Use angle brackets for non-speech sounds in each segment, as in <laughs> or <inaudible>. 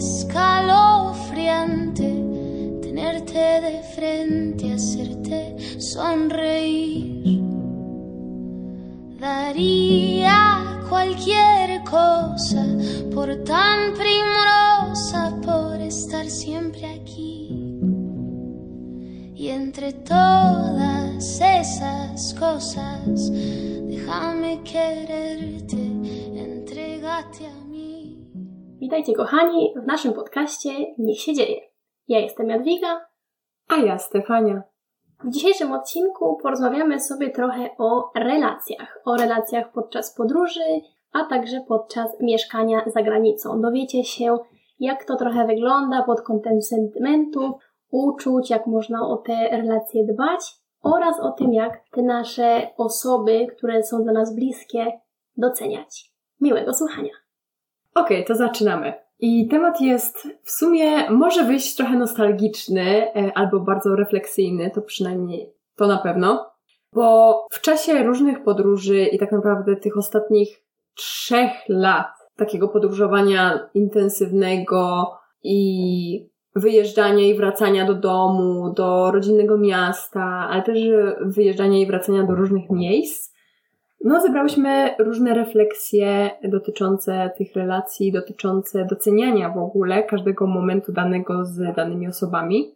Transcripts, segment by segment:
escalofriante tenerte de frente, hacerte sonreír. Daría cualquier cosa por tan primorosa, por estar siempre aquí. Y entre todas esas cosas, déjame quererte, entregate a. Witajcie kochani w naszym podcaście Niech się dzieje. Ja jestem Jadwiga. A ja Stefania. W dzisiejszym odcinku porozmawiamy sobie trochę o relacjach. O relacjach podczas podróży, a także podczas mieszkania za granicą. Dowiecie się, jak to trochę wygląda pod kątem sentymentów, uczuć, jak można o te relacje dbać oraz o tym, jak te nasze osoby, które są dla nas bliskie, doceniać. Miłego słuchania. Okej, to zaczynamy. I temat jest w sumie może wyjść trochę nostalgiczny e, albo bardzo refleksyjny, to przynajmniej to na pewno, bo w czasie różnych podróży i tak naprawdę tych ostatnich trzech lat takiego podróżowania intensywnego i wyjeżdżania i wracania do domu, do rodzinnego miasta, ale też wyjeżdżania i wracania do różnych miejsc, no, zebrałyśmy różne refleksje dotyczące tych relacji, dotyczące doceniania w ogóle każdego momentu danego z danymi osobami.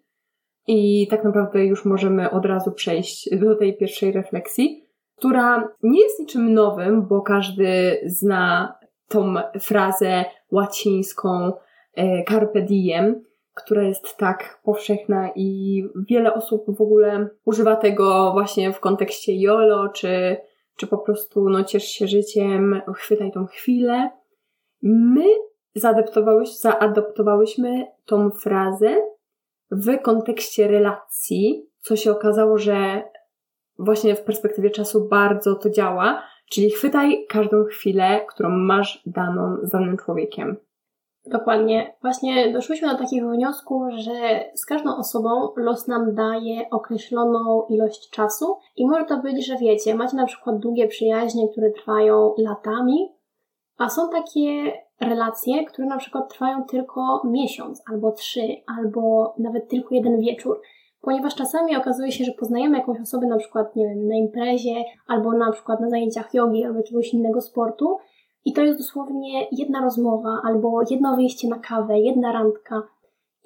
I tak naprawdę już możemy od razu przejść do tej pierwszej refleksji, która nie jest niczym nowym, bo każdy zna tą frazę łacińską e, carpe diem, która jest tak powszechna i wiele osób w ogóle używa tego właśnie w kontekście YOLO czy czy po prostu no, ciesz się życiem, chwytaj tą chwilę. My zaadaptowałyśmy, zaadoptowałyśmy tą frazę w kontekście relacji, co się okazało, że właśnie w perspektywie czasu bardzo to działa, czyli chwytaj każdą chwilę, którą masz daną z danym człowiekiem. Dokładnie. Właśnie doszłyśmy do takiego wniosku, że z każdą osobą los nam daje określoną ilość czasu i może to być, że wiecie, macie na przykład długie przyjaźnie, które trwają latami, a są takie relacje, które na przykład trwają tylko miesiąc, albo trzy, albo nawet tylko jeden wieczór. Ponieważ czasami okazuje się, że poznajemy jakąś osobę na przykład, nie wiem, na imprezie, albo na przykład na zajęciach jogi, albo jakiegoś innego sportu, i to jest dosłownie jedna rozmowa albo jedno wyjście na kawę, jedna randka.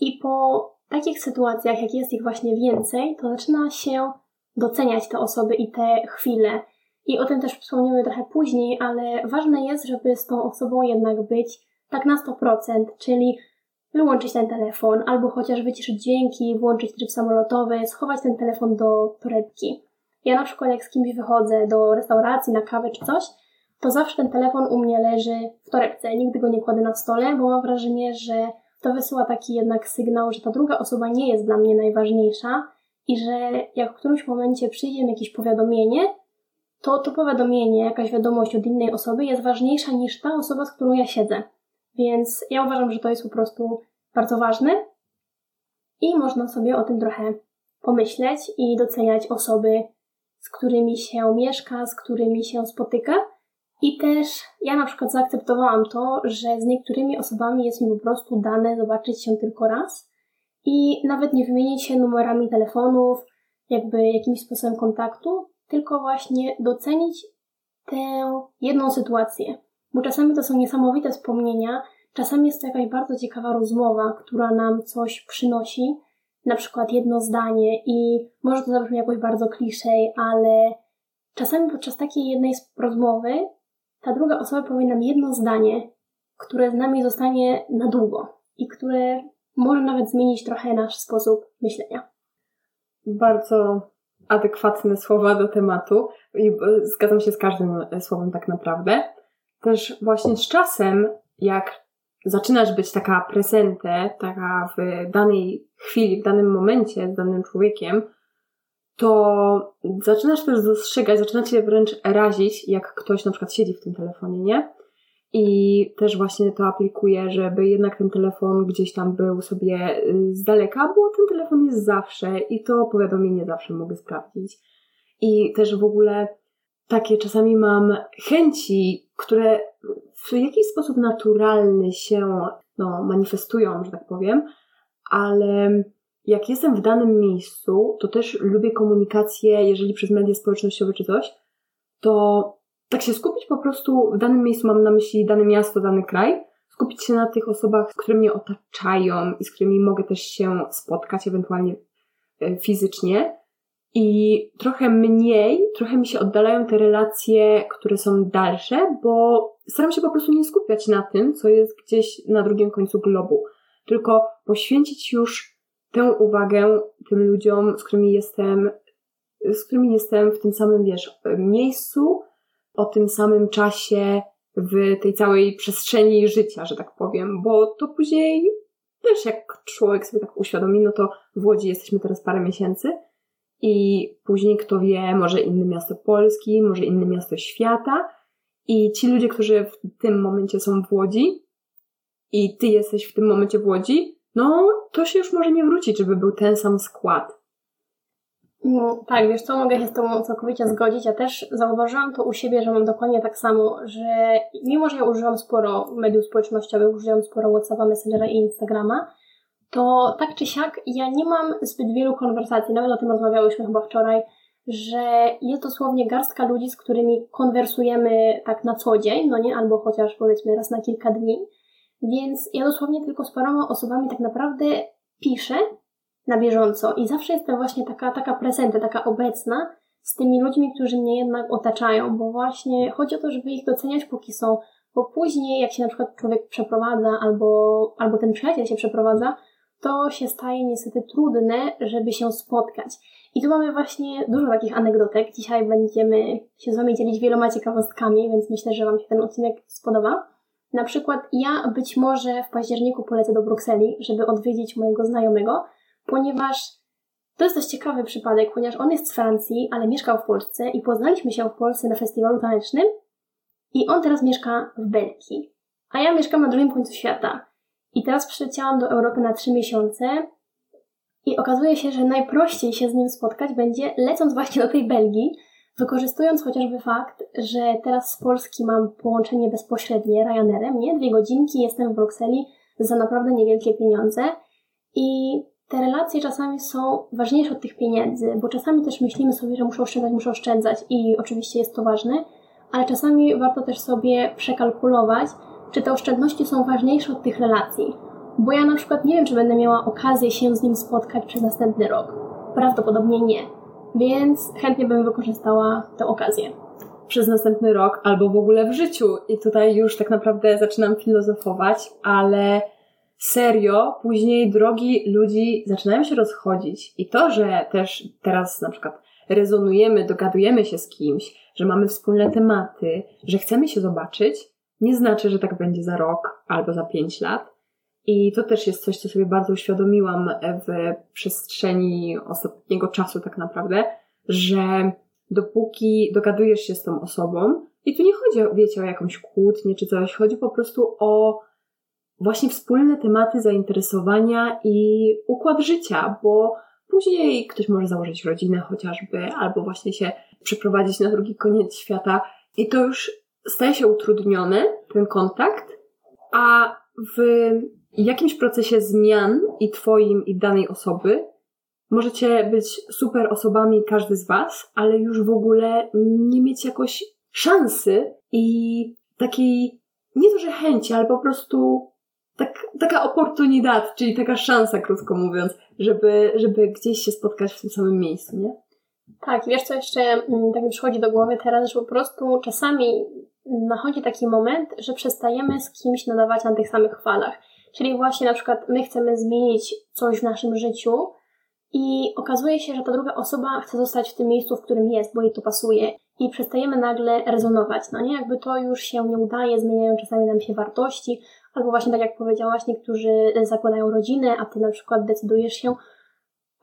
I po takich sytuacjach, jak jest ich właśnie więcej, to zaczyna się doceniać te osoby i te chwile. I o tym też wspomnimy trochę później, ale ważne jest, żeby z tą osobą jednak być tak na 100%, czyli wyłączyć ten telefon, albo chociaż wyciszyć dźwięki, włączyć tryb samolotowy, schować ten telefon do torebki. Ja na przykład jak z kimś wychodzę do restauracji na kawę czy coś, to zawsze ten telefon u mnie leży w torebce. Nigdy go nie kładę na stole, bo mam wrażenie, że to wysyła taki jednak sygnał, że ta druga osoba nie jest dla mnie najważniejsza i że jak w którymś momencie przyjdzie mi jakieś powiadomienie, to to powiadomienie, jakaś wiadomość od innej osoby jest ważniejsza niż ta osoba, z którą ja siedzę. Więc ja uważam, że to jest po prostu bardzo ważne i można sobie o tym trochę pomyśleć i doceniać osoby, z którymi się mieszka, z którymi się spotyka i też ja na przykład zaakceptowałam to, że z niektórymi osobami jest mi po prostu dane zobaczyć się tylko raz i nawet nie wymienić się numerami telefonów, jakby jakimś sposobem kontaktu, tylko właśnie docenić tę jedną sytuację. Bo czasami to są niesamowite wspomnienia, czasami jest to jakaś bardzo ciekawa rozmowa, która nam coś przynosi, na przykład jedno zdanie i może to zabrzmi jakoś bardzo kliszej, ale czasami podczas takiej jednej rozmowy ta druga osoba powie nam jedno zdanie, które z nami zostanie na długo i które może nawet zmienić trochę nasz sposób myślenia. Bardzo adekwatne słowa do tematu i zgadzam się z każdym słowem tak naprawdę. Też właśnie z czasem, jak zaczynasz być taka presente, taka w danej chwili, w danym momencie z danym człowiekiem, to zaczynasz też dostrzegać, zaczyna cię wręcz razić, jak ktoś na przykład siedzi w tym telefonie, nie? I też właśnie to aplikuję, żeby jednak ten telefon gdzieś tam był sobie y, z daleka, bo ten telefon jest zawsze i to powiadomienie zawsze mogę sprawdzić. I też w ogóle takie czasami mam chęci które w jakiś sposób naturalny się no, manifestują, że tak powiem, ale jak jestem w danym miejscu, to też lubię komunikację, jeżeli przez media społecznościowe czy coś, to tak się skupić po prostu w danym miejscu, mam na myśli dane miasto, dany kraj, skupić się na tych osobach, które mnie otaczają i z którymi mogę też się spotkać, ewentualnie e, fizycznie. I trochę mniej, trochę mi się oddalają te relacje, które są dalsze, bo staram się po prostu nie skupiać na tym, co jest gdzieś na drugim końcu globu, tylko poświęcić już tę uwagę tym ludziom, z którymi jestem, z którymi jestem w tym samym, wiesz, miejscu, o tym samym czasie, w tej całej przestrzeni życia, że tak powiem, bo to później też jak człowiek sobie tak uświadomi, no to w Łodzi jesteśmy teraz parę miesięcy i później kto wie, może inne miasto Polski, może inne miasto świata i ci ludzie, którzy w tym momencie są w Łodzi i ty jesteś w tym momencie w Łodzi, no to się już może nie wrócić, żeby był ten sam skład. No, tak, wiesz co, mogę się z Tobą całkowicie zgodzić. Ja też zauważyłam to u siebie, że mam dokładnie tak samo, że mimo, że ja używam sporo mediów społecznościowych, używam sporo Whatsappa, Messengera i Instagrama, to tak czy siak ja nie mam zbyt wielu konwersacji, nawet o tym rozmawiałyśmy chyba wczoraj, że jest dosłownie garstka ludzi, z którymi konwersujemy tak na co dzień, no nie, albo chociaż powiedzmy raz na kilka dni. Więc ja dosłownie tylko z paroma osobami tak naprawdę piszę na bieżąco i zawsze jestem właśnie taka, taka presenta, taka obecna z tymi ludźmi, którzy mnie jednak otaczają, bo właśnie chodzi o to, żeby ich doceniać póki są, bo później jak się na przykład człowiek przeprowadza albo, albo ten przyjaciel się przeprowadza, to się staje niestety trudne, żeby się spotkać. I tu mamy właśnie dużo takich anegdotek. Dzisiaj będziemy się z Wami dzielić wieloma ciekawostkami, więc myślę, że Wam się ten odcinek spodoba. Na przykład ja być może w październiku polecę do Brukseli, żeby odwiedzić mojego znajomego, ponieważ to jest dość ciekawy przypadek, ponieważ on jest z Francji, ale mieszkał w Polsce i poznaliśmy się w Polsce na festiwalu tanecznym i on teraz mieszka w Belgii, a ja mieszkam na drugim końcu świata. I teraz przyleciałam do Europy na trzy miesiące i okazuje się, że najprościej się z nim spotkać będzie lecąc właśnie do tej Belgii, wykorzystując chociażby fakt, że teraz z Polski mam połączenie bezpośrednie Ryanerem, nie? Dwie godzinki, jestem w Brukseli za naprawdę niewielkie pieniądze i te relacje czasami są ważniejsze od tych pieniędzy, bo czasami też myślimy sobie, że muszę oszczędzać, muszę oszczędzać i oczywiście jest to ważne, ale czasami warto też sobie przekalkulować, czy te oszczędności są ważniejsze od tych relacji. Bo ja na przykład nie wiem, czy będę miała okazję się z nim spotkać przez następny rok. Prawdopodobnie nie. Więc chętnie bym wykorzystała tę okazję. Przez następny rok albo w ogóle w życiu. I tutaj już tak naprawdę zaczynam filozofować, ale serio później drogi ludzi zaczynają się rozchodzić. I to, że też teraz na przykład rezonujemy, dogadujemy się z kimś, że mamy wspólne tematy, że chcemy się zobaczyć, nie znaczy, że tak będzie za rok albo za pięć lat. I to też jest coś, co sobie bardzo uświadomiłam w przestrzeni ostatniego czasu, tak naprawdę, że dopóki dogadujesz się z tą osobą, i tu nie chodzi, wiecie, o jakąś kłótnię czy coś, chodzi po prostu o właśnie wspólne tematy zainteresowania i układ życia, bo później ktoś może założyć rodzinę chociażby, albo właśnie się przeprowadzić na drugi koniec świata. I to już staje się utrudniony, ten kontakt, a w jakimś procesie zmian i Twoim, i danej osoby możecie być super osobami, każdy z Was, ale już w ogóle nie mieć jakoś szansy i takiej, nie to, że chęci, ale po prostu tak, taka oportunidad, czyli taka szansa, krótko mówiąc, żeby, żeby gdzieś się spotkać w tym samym miejscu, nie? Tak, wiesz co jeszcze mm, tak mi przychodzi do głowy teraz, że po prostu czasami nachodzi taki moment, że przestajemy z kimś nadawać na tych samych falach. Czyli właśnie na przykład my chcemy zmienić coś w naszym życiu i okazuje się, że ta druga osoba chce zostać w tym miejscu, w którym jest, bo jej to pasuje i przestajemy nagle rezonować. No nie, jakby to już się nie udaje, zmieniają czasami nam się wartości, albo właśnie tak jak powiedziałaś, niektórzy zakładają rodzinę, a ty na przykład decydujesz się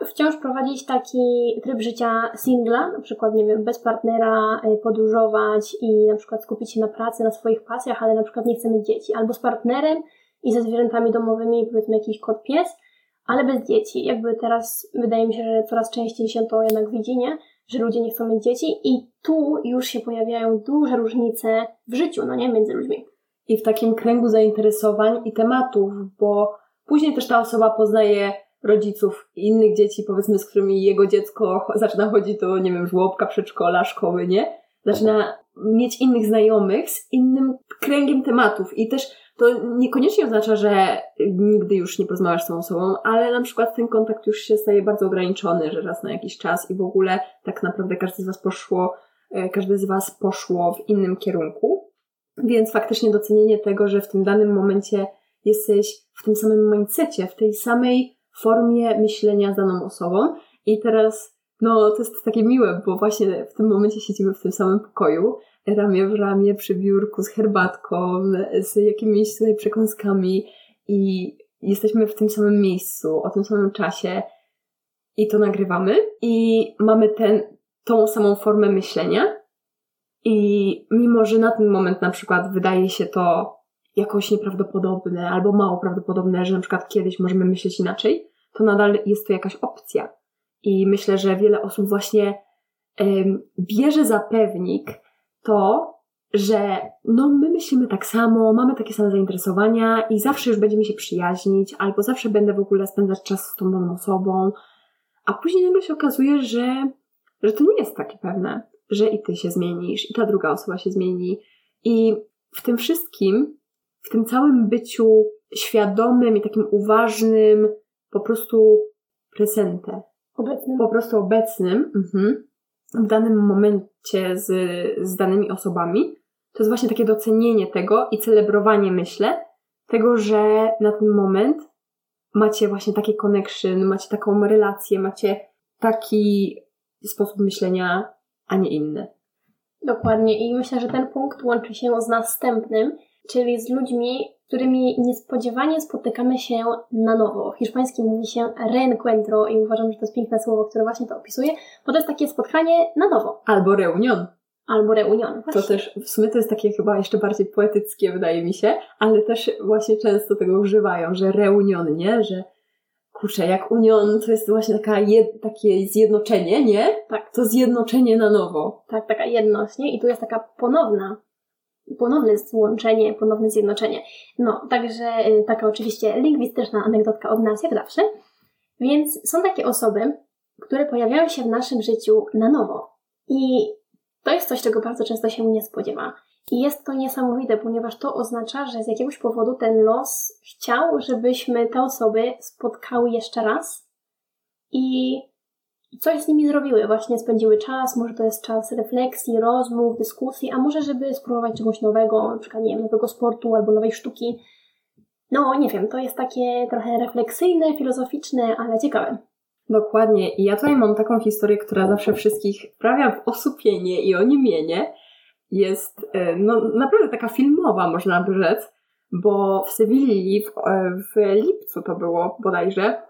wciąż prowadzić taki tryb życia singla, na przykład, nie wiem, bez partnera, y, podróżować i na przykład skupić się na pracy, na swoich pasjach, ale na przykład nie chcemy dzieci, albo z partnerem i ze zwierzętami domowymi, powiedzmy jakiś kot, pies, ale bez dzieci. Jakby teraz wydaje mi się, że coraz częściej się to jednak widzi, nie? że ludzie nie chcą mieć dzieci i tu już się pojawiają duże różnice w życiu, no nie, między ludźmi. I w takim kręgu zainteresowań i tematów, bo później też ta osoba poznaje rodziców innych dzieci, powiedzmy, z którymi jego dziecko zaczyna chodzić do, nie wiem, żłobka, przedszkola, szkoły, nie? Zaczyna mieć innych znajomych z innym kręgiem tematów i też to niekoniecznie oznacza, że nigdy już nie porozmawiasz z tą osobą, ale na przykład ten kontakt już się staje bardzo ograniczony, że raz na jakiś czas i w ogóle tak naprawdę każdy z Was poszło, e, każdy z Was poszło w innym kierunku. Więc faktycznie docenienie tego, że w tym danym momencie jesteś w tym samym mindsetie, w tej samej formie myślenia z daną osobą i teraz no, to jest takie miłe, bo właśnie w tym momencie siedzimy w tym samym pokoju, ramię w ramię przy biurku z herbatką, z jakimiś tutaj przekąskami i jesteśmy w tym samym miejscu, o tym samym czasie i to nagrywamy i mamy ten, tą samą formę myślenia i mimo, że na ten moment na przykład wydaje się to jakoś nieprawdopodobne albo mało prawdopodobne, że na przykład kiedyś możemy myśleć inaczej, to nadal jest to jakaś opcja. I myślę, że wiele osób właśnie bierze za pewnik to, że no my myślimy tak samo, mamy takie same zainteresowania i zawsze już będziemy się przyjaźnić, albo zawsze będę w ogóle spędzać czas z tą daną osobą, a później nagle się okazuje, że, że to nie jest takie pewne, że i ty się zmienisz, i ta druga osoba się zmieni. I w tym wszystkim, w tym całym byciu świadomym i takim uważnym, po prostu presente. Obecnym. Po prostu obecnym mhm, w danym momencie z, z danymi osobami. To jest właśnie takie docenienie tego i celebrowanie, myślę, tego, że na ten moment macie właśnie taki connection, macie taką relację, macie taki sposób myślenia, a nie inny. Dokładnie. I myślę, że ten punkt łączy się z następnym, czyli z ludźmi, którymi niespodziewanie spotykamy się na nowo. W hiszpańskim mówi się reencuentro i uważam, że to jest piękne słowo, które właśnie to opisuje, bo to jest takie spotkanie na nowo. Albo reunion. Albo reunion. Właśnie. To też w sumie to jest takie chyba jeszcze bardziej poetyckie, wydaje mi się, ale też właśnie często tego używają, że reunion, nie? Że kurczę, jak union to jest właśnie taka jed, takie zjednoczenie, nie? Tak. To zjednoczenie na nowo. Tak, taka jedność, nie? I tu jest taka ponowna ponowne złączenie, ponowne zjednoczenie. No, także y, taka oczywiście lingwistyczna anegdotka od nas, jak zawsze. Więc są takie osoby, które pojawiają się w naszym życiu na nowo. I to jest coś, czego bardzo często się nie spodziewa. I jest to niesamowite, ponieważ to oznacza, że z jakiegoś powodu ten los chciał, żebyśmy te osoby spotkały jeszcze raz i coś z nimi zrobiły, właśnie spędziły czas, może to jest czas refleksji, rozmów, dyskusji, a może żeby spróbować czegoś nowego, na przykład, nie wiem, nowego sportu albo nowej sztuki. No, nie wiem, to jest takie trochę refleksyjne, filozoficzne, ale ciekawe. Dokładnie. I ja tutaj mam taką historię, która zawsze wszystkich wprawia w osłupienie i oniemienie. Jest e, no, naprawdę taka filmowa, można by rzec, bo w Sewilli w, e, w lipcu to było bodajże.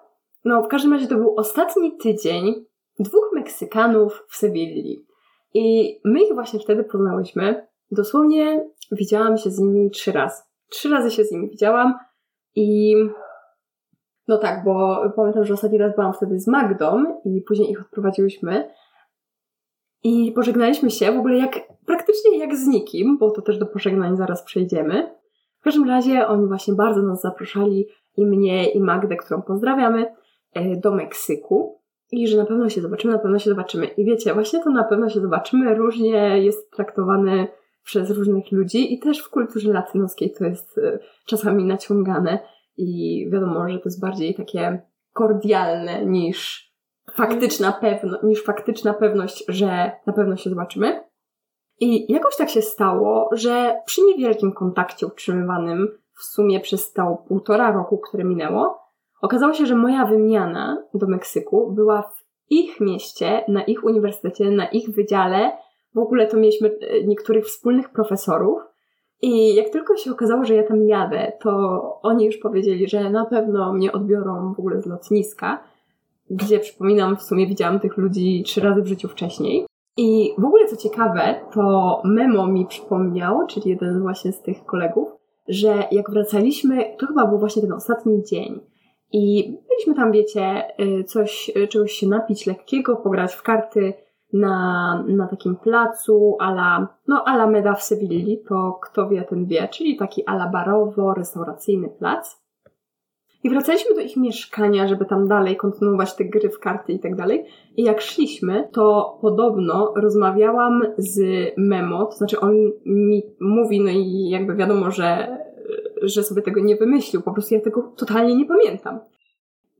No, w każdym razie to był ostatni tydzień dwóch Meksykanów w Sewilli. I my ich właśnie wtedy poznałyśmy. Dosłownie widziałam się z nimi trzy razy. Trzy razy się z nimi widziałam i no tak, bo pamiętam, że ostatni raz byłam wtedy z Magdą i później ich odprowadziłyśmy. I pożegnaliśmy się w ogóle jak, praktycznie jak z nikim, bo to też do pożegnań zaraz przejdziemy. W każdym razie oni właśnie bardzo nas zapraszali i mnie i Magdę, którą pozdrawiamy, e, do Meksyku i że na pewno się zobaczymy, na pewno się zobaczymy. I wiecie, właśnie to na pewno się zobaczymy różnie jest traktowane przez różnych ludzi i też w kulturze latynoskiej to jest e, czasami naciągane i wiadomo, że to jest bardziej takie kordialne niż faktyczna pewność, niż faktyczna pewność, że na pewno się zobaczymy. I jakoś tak się stało, że przy niewielkim kontakcie utrzymywanym w sumie przez to półtora roku, które minęło, Okazało się, że moja wymiana do Meksyku była w ich mieście, na ich uniwersytecie, na ich wydziale. W ogóle to mieliśmy e, niektórych wspólnych profesorów. I jak tylko się okazało, że ja tam jadę, to oni już powiedzieli, że na pewno mnie odbiorą w ogóle z lotniska, gdzie przypominam, w sumie widziałam tych ludzi trzy razy w życiu wcześniej. I w ogóle co ciekawe, to Memo mi przypomniał, czyli jeden właśnie z tych kolegów, że jak wracaliśmy, to chyba był właśnie ten ostatni dzień, i byliśmy tam, wiecie, y, coś, y, czegoś się napić lekkiego, pograć w karty na, na takim placu ala, no Alameda w Sewilli, to kto wie, ten wie, czyli taki ala barowo, restauracyjny plac. I wracaliśmy do ich mieszkania, żeby tam dalej kontynuować te gry w karty i tak dalej. I jak szliśmy, to podobno rozmawiałam z Memo, to znaczy on mi mówi, no i jakby wiadomo, że, że sobie tego nie wymyślił, po prostu ja tego totalnie nie pamiętam.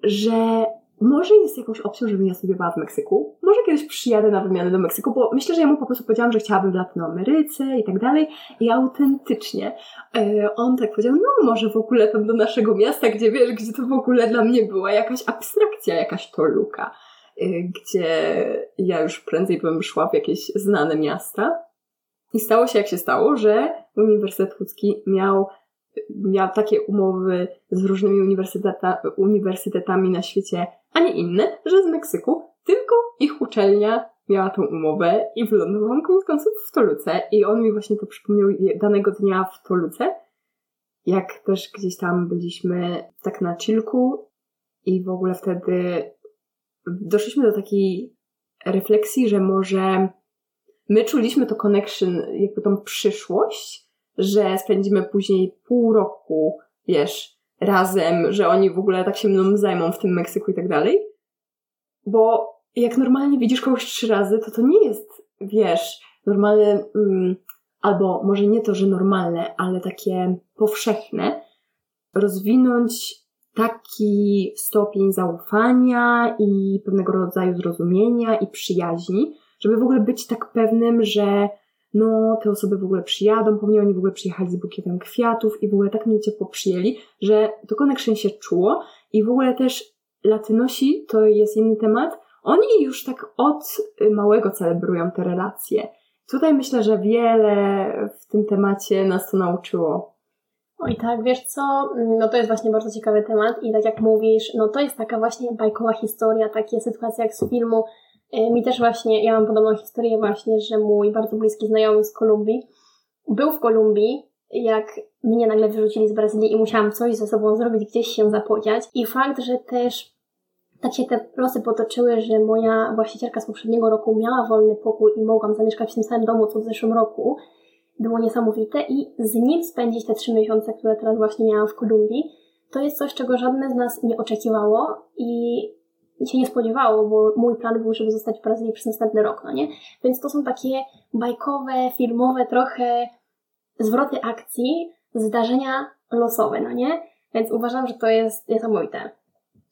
Że może jest jakąś opcją, żebym ja studiowała w Meksyku. Może kiedyś przyjadę na wymianę do Meksyku, bo myślę, że ja mu po prostu powiedziałam, że chciałabym w Latynoameryce i tak dalej. I autentycznie e, on tak powiedział, no może w ogóle tam do naszego miasta, gdzie wiesz, gdzie to w ogóle dla mnie była jakaś abstrakcja, jakaś toluka. E, gdzie ja już prędzej bym szła w jakieś znane miasta. I stało się jak się stało, że Uniwersytet Łódzki miał miał takie umowy z różnymi uniwersyteta, uniwersytetami na świecie, a nie inne, że z Meksyku tylko ich uczelnia miała tą umowę i wylądowałam koniec końców w Toluce. I on mi właśnie to przypomniał danego dnia w Toluce, jak też gdzieś tam byliśmy tak na chillku i w ogóle wtedy doszliśmy do takiej refleksji, że może my czuliśmy to connection, jakby tą przyszłość, że spędzimy później pół roku, wiesz, razem, że oni w ogóle tak się mną zajmą w tym Meksyku i tak dalej. Bo jak normalnie widzisz kogoś trzy razy, to to nie jest, wiesz, normalne, mm, albo może nie to, że normalne, ale takie powszechne, rozwinąć taki stopień zaufania i pewnego rodzaju zrozumienia i przyjaźni, żeby w ogóle być tak pewnym, że no te osoby w ogóle przyjadą po mnie, oni w ogóle przyjechali z bukietem kwiatów i w ogóle tak mnie ciepło przyjęli, że to connection się czuło i w ogóle też latynosi to jest inny temat. Oni już tak od małego celebrują te relacje. Tutaj myślę, że wiele w tym temacie nas to nauczyło. Oj tak, wiesz co, no to jest właśnie bardzo ciekawy temat i tak jak mówisz, no to jest taka właśnie bajkowa historia, takie sytuacje jak z filmu mi też właśnie, ja mam podobną historię właśnie, że mój bardzo bliski znajomy z Kolumbii był w Kolumbii, jak mnie nagle wyrzucili z Brazylii i musiałam coś ze sobą zrobić, gdzieś się zapodziać. I fakt, że też tak się te losy potoczyły, że moja właścicielka z poprzedniego roku miała wolny pokój i mogłam zamieszkać w tym samym domu, co w zeszłym roku, było niesamowite i z nim spędzić te trzy miesiące, które teraz właśnie miałam w Kolumbii, to jest coś, czego żadne z nas nie oczekiwało i się nie spodziewało, bo mój plan był, żeby zostać w Brazylii przez następny rok, no nie? Więc to są takie bajkowe, filmowe trochę zwroty akcji, zdarzenia losowe, no nie? Więc uważam, że to jest niesamowite.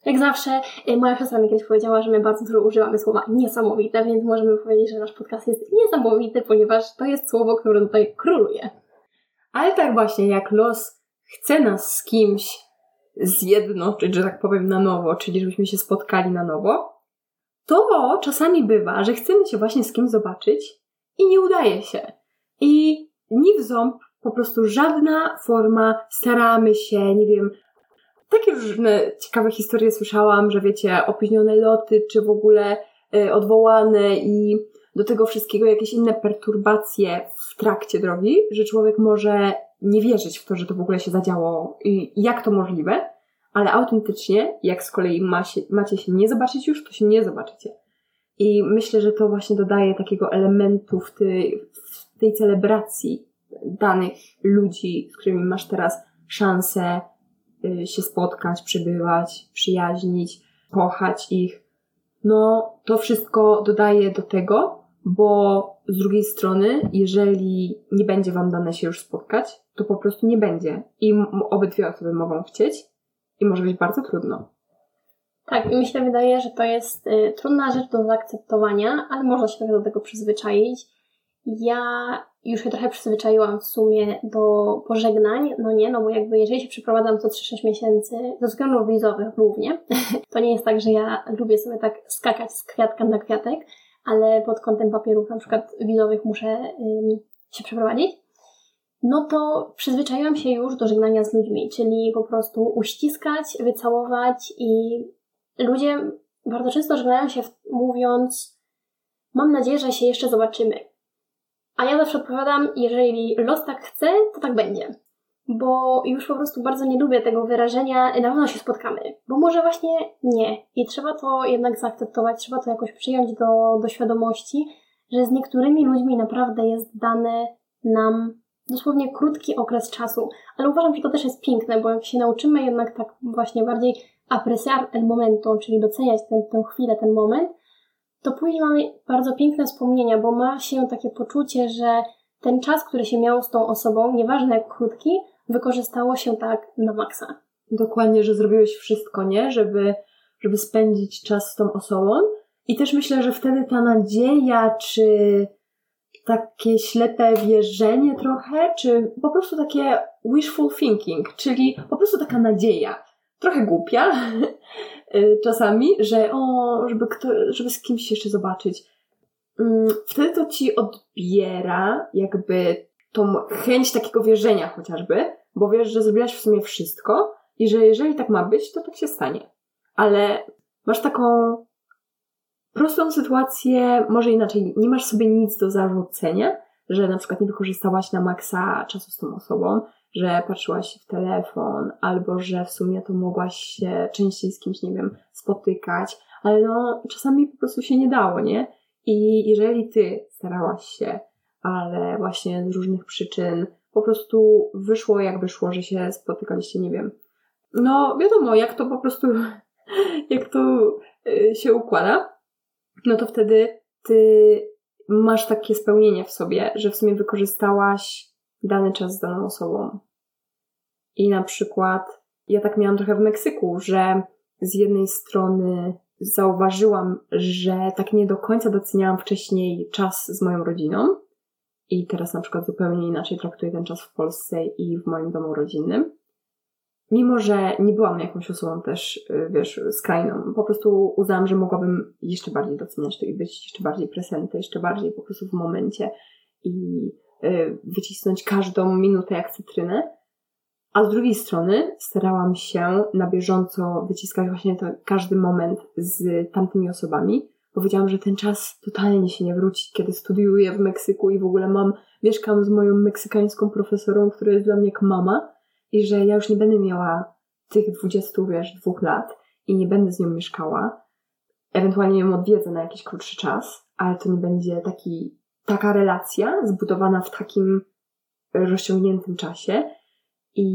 Jak zawsze, y, moja siostra mi kiedyś powiedziała, że my bardzo dużo używamy słowa niesamowite, więc możemy powiedzieć, że nasz podcast jest niesamowity, ponieważ to jest słowo, które tutaj króluje. Ale tak właśnie, jak los chce nas z kimś zjednoczyć, że tak powiem, na nowo, czyli żebyśmy się spotkali na nowo, to czasami bywa, że chcemy się właśnie z kimś zobaczyć i nie udaje się. I ni w ząb, po prostu żadna forma, staramy się, nie wiem, takie różne ciekawe historie słyszałam, że wiecie, opóźnione loty, czy w ogóle y, odwołane i do tego wszystkiego jakieś inne perturbacje w trakcie drogi, że człowiek może nie wierzyć w to, że to w ogóle się zadziało i jak to możliwe, ale autentycznie, jak z kolei ma się, macie się nie zobaczyć już, to się nie zobaczycie. I myślę, że to właśnie dodaje takiego elementu w tej, w tej celebracji danych ludzi, z którymi masz teraz szansę y, się spotkać, przebywać, przyjaźnić, kochać ich. No, to wszystko dodaje do tego, bo z drugiej strony, jeżeli nie będzie Wam dane się już spotkać, to po prostu nie będzie. I obydwie osoby mogą chcieć i może być bardzo trudno. Tak, i mi się wydaje, że to jest y, trudna rzecz do zaakceptowania, ale można się trochę do tego przyzwyczaić. Ja już się trochę przyzwyczaiłam w sumie do pożegnań, no nie, no bo jakby jeżeli się przeprowadzam co 3-6 miesięcy, ze względów wizowych głównie, <laughs> to nie jest tak, że ja lubię sobie tak skakać z kwiatka na kwiatek, ale pod kątem papierów na przykład wizowych muszę się przeprowadzić, no to przyzwyczaiłam się już do żegnania z ludźmi, czyli po prostu uściskać, wycałować i ludzie bardzo często żegnają się mówiąc mam nadzieję, że się jeszcze zobaczymy. A ja zawsze odpowiadam, jeżeli los tak chce, to tak będzie bo już po prostu bardzo nie lubię tego wyrażenia, na pewno się spotkamy, bo może właśnie nie. I trzeba to jednak zaakceptować, trzeba to jakoś przyjąć do, do świadomości, że z niektórymi ludźmi naprawdę jest dane nam dosłownie krótki okres czasu, ale uważam, że to też jest piękne, bo jak się nauczymy jednak tak właśnie bardziej apreciar el momento, czyli doceniać ten, tę chwilę, ten moment, to później mamy bardzo piękne wspomnienia, bo ma się takie poczucie, że ten czas, który się miało z tą osobą, nieważne jak krótki, wykorzystało się tak na maksa. Dokładnie, że zrobiłeś wszystko, nie? Żeby, żeby spędzić czas z tą osobą. I też myślę, że wtedy ta nadzieja, czy takie ślepe wierzenie trochę, czy po prostu takie wishful thinking, czyli po prostu taka nadzieja, trochę głupia <laughs> czasami, że o, żeby, kto, żeby z kimś jeszcze zobaczyć. Mm, wtedy to ci odbiera jakby tą chęć takiego wierzenia chociażby, bo wiesz, że zrobiłaś w sumie wszystko i że jeżeli tak ma być, to tak się stanie. Ale masz taką prostą sytuację, może inaczej, nie masz sobie nic do zarzucenia, że na przykład nie wykorzystałaś na maksa czasu z tą osobą, że patrzyłaś w telefon, albo że w sumie to mogłaś się częściej z kimś, nie wiem, spotykać, ale no czasami po prostu się nie dało, nie? I jeżeli ty starałaś się, ale właśnie z różnych przyczyn po prostu wyszło jak wyszło, że się spotykaliście, nie wiem. No wiadomo, jak to po prostu, <laughs> jak to y, się układa, no to wtedy ty masz takie spełnienie w sobie, że w sumie wykorzystałaś dany czas z daną osobą. I na przykład ja tak miałam trochę w Meksyku, że z jednej strony zauważyłam, że tak nie do końca doceniałam wcześniej czas z moją rodziną i teraz na przykład zupełnie inaczej traktuję ten czas w Polsce i w moim domu rodzinnym. Mimo, że nie byłam jakąś osobą też, y, wiesz, skrajną, po prostu uznałam, że mogłabym jeszcze bardziej doceniać to i być jeszcze bardziej presentę, jeszcze bardziej po prostu w momencie i y, wycisnąć każdą minutę jak cytrynę. A z drugiej strony starałam się na bieżąco wyciskać właśnie to, każdy moment z tamtymi osobami. Powiedziałam, że ten czas totalnie się nie wróci, kiedy studiuję w Meksyku i w ogóle mam, mieszkam z moją meksykańską profesorą, która jest dla mnie jak mama i że ja już nie będę miała tych 20, wiesz, dwóch lat i nie będę z nią mieszkała. Ewentualnie ją odwiedzę na jakiś krótszy czas, ale to nie będzie taki, taka relacja zbudowana w takim rozciągniętym czasie i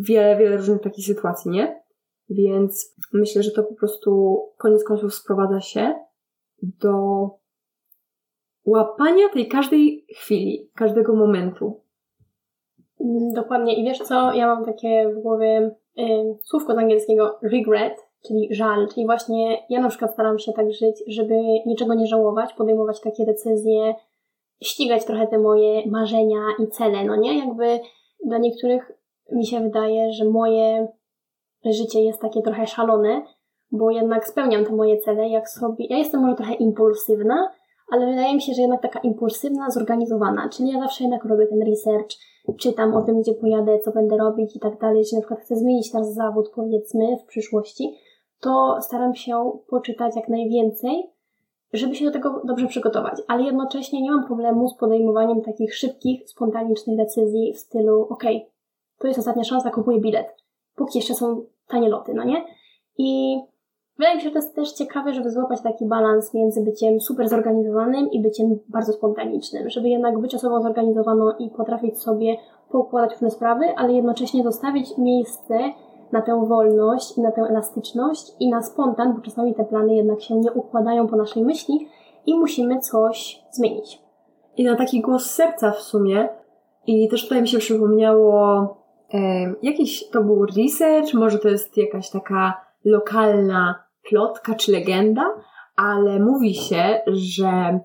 wiele, wiele różnych takich sytuacji, nie? Więc myślę, że to po prostu koniec końców sprowadza się do łapania tej każdej chwili, każdego momentu. Mm, dokładnie. I wiesz co, ja mam takie w głowie y, słówko z angielskiego regret, czyli żal, czyli właśnie ja na przykład staram się tak żyć, żeby niczego nie żałować, podejmować takie decyzje, ścigać trochę te moje marzenia i cele, no nie? Jakby dla niektórych mi się wydaje, że moje życie jest takie trochę szalone, bo jednak spełniam te moje cele, jak sobie. Ja jestem może trochę impulsywna, ale wydaje mi się, że jednak taka impulsywna, zorganizowana. Czyli ja zawsze jednak robię ten research, czytam o tym, gdzie pojadę, co będę robić i tak dalej. Jeśli na przykład chcę zmienić teraz zawód, powiedzmy, w przyszłości, to staram się poczytać jak najwięcej, żeby się do tego dobrze przygotować. Ale jednocześnie nie mam problemu z podejmowaniem takich szybkich, spontanicznych decyzji w stylu, ok, to jest ostatnia szansa, kupuję bilet. Póki jeszcze są tanie loty, no nie? I wydaje mi się, że to jest też ciekawe, żeby złapać taki balans między byciem super zorganizowanym i byciem bardzo spontanicznym. Żeby jednak być osobą zorganizowaną i potrafić sobie poukładać różne sprawy, ale jednocześnie zostawić miejsce na tę wolność i na tę elastyczność i na spontan, bo czasami te plany jednak się nie układają po naszej myśli i musimy coś zmienić. I na taki głos serca w sumie. I też tutaj mi się przypomniało jakiś to był research, może to jest jakaś taka lokalna plotka czy legenda, ale mówi się, że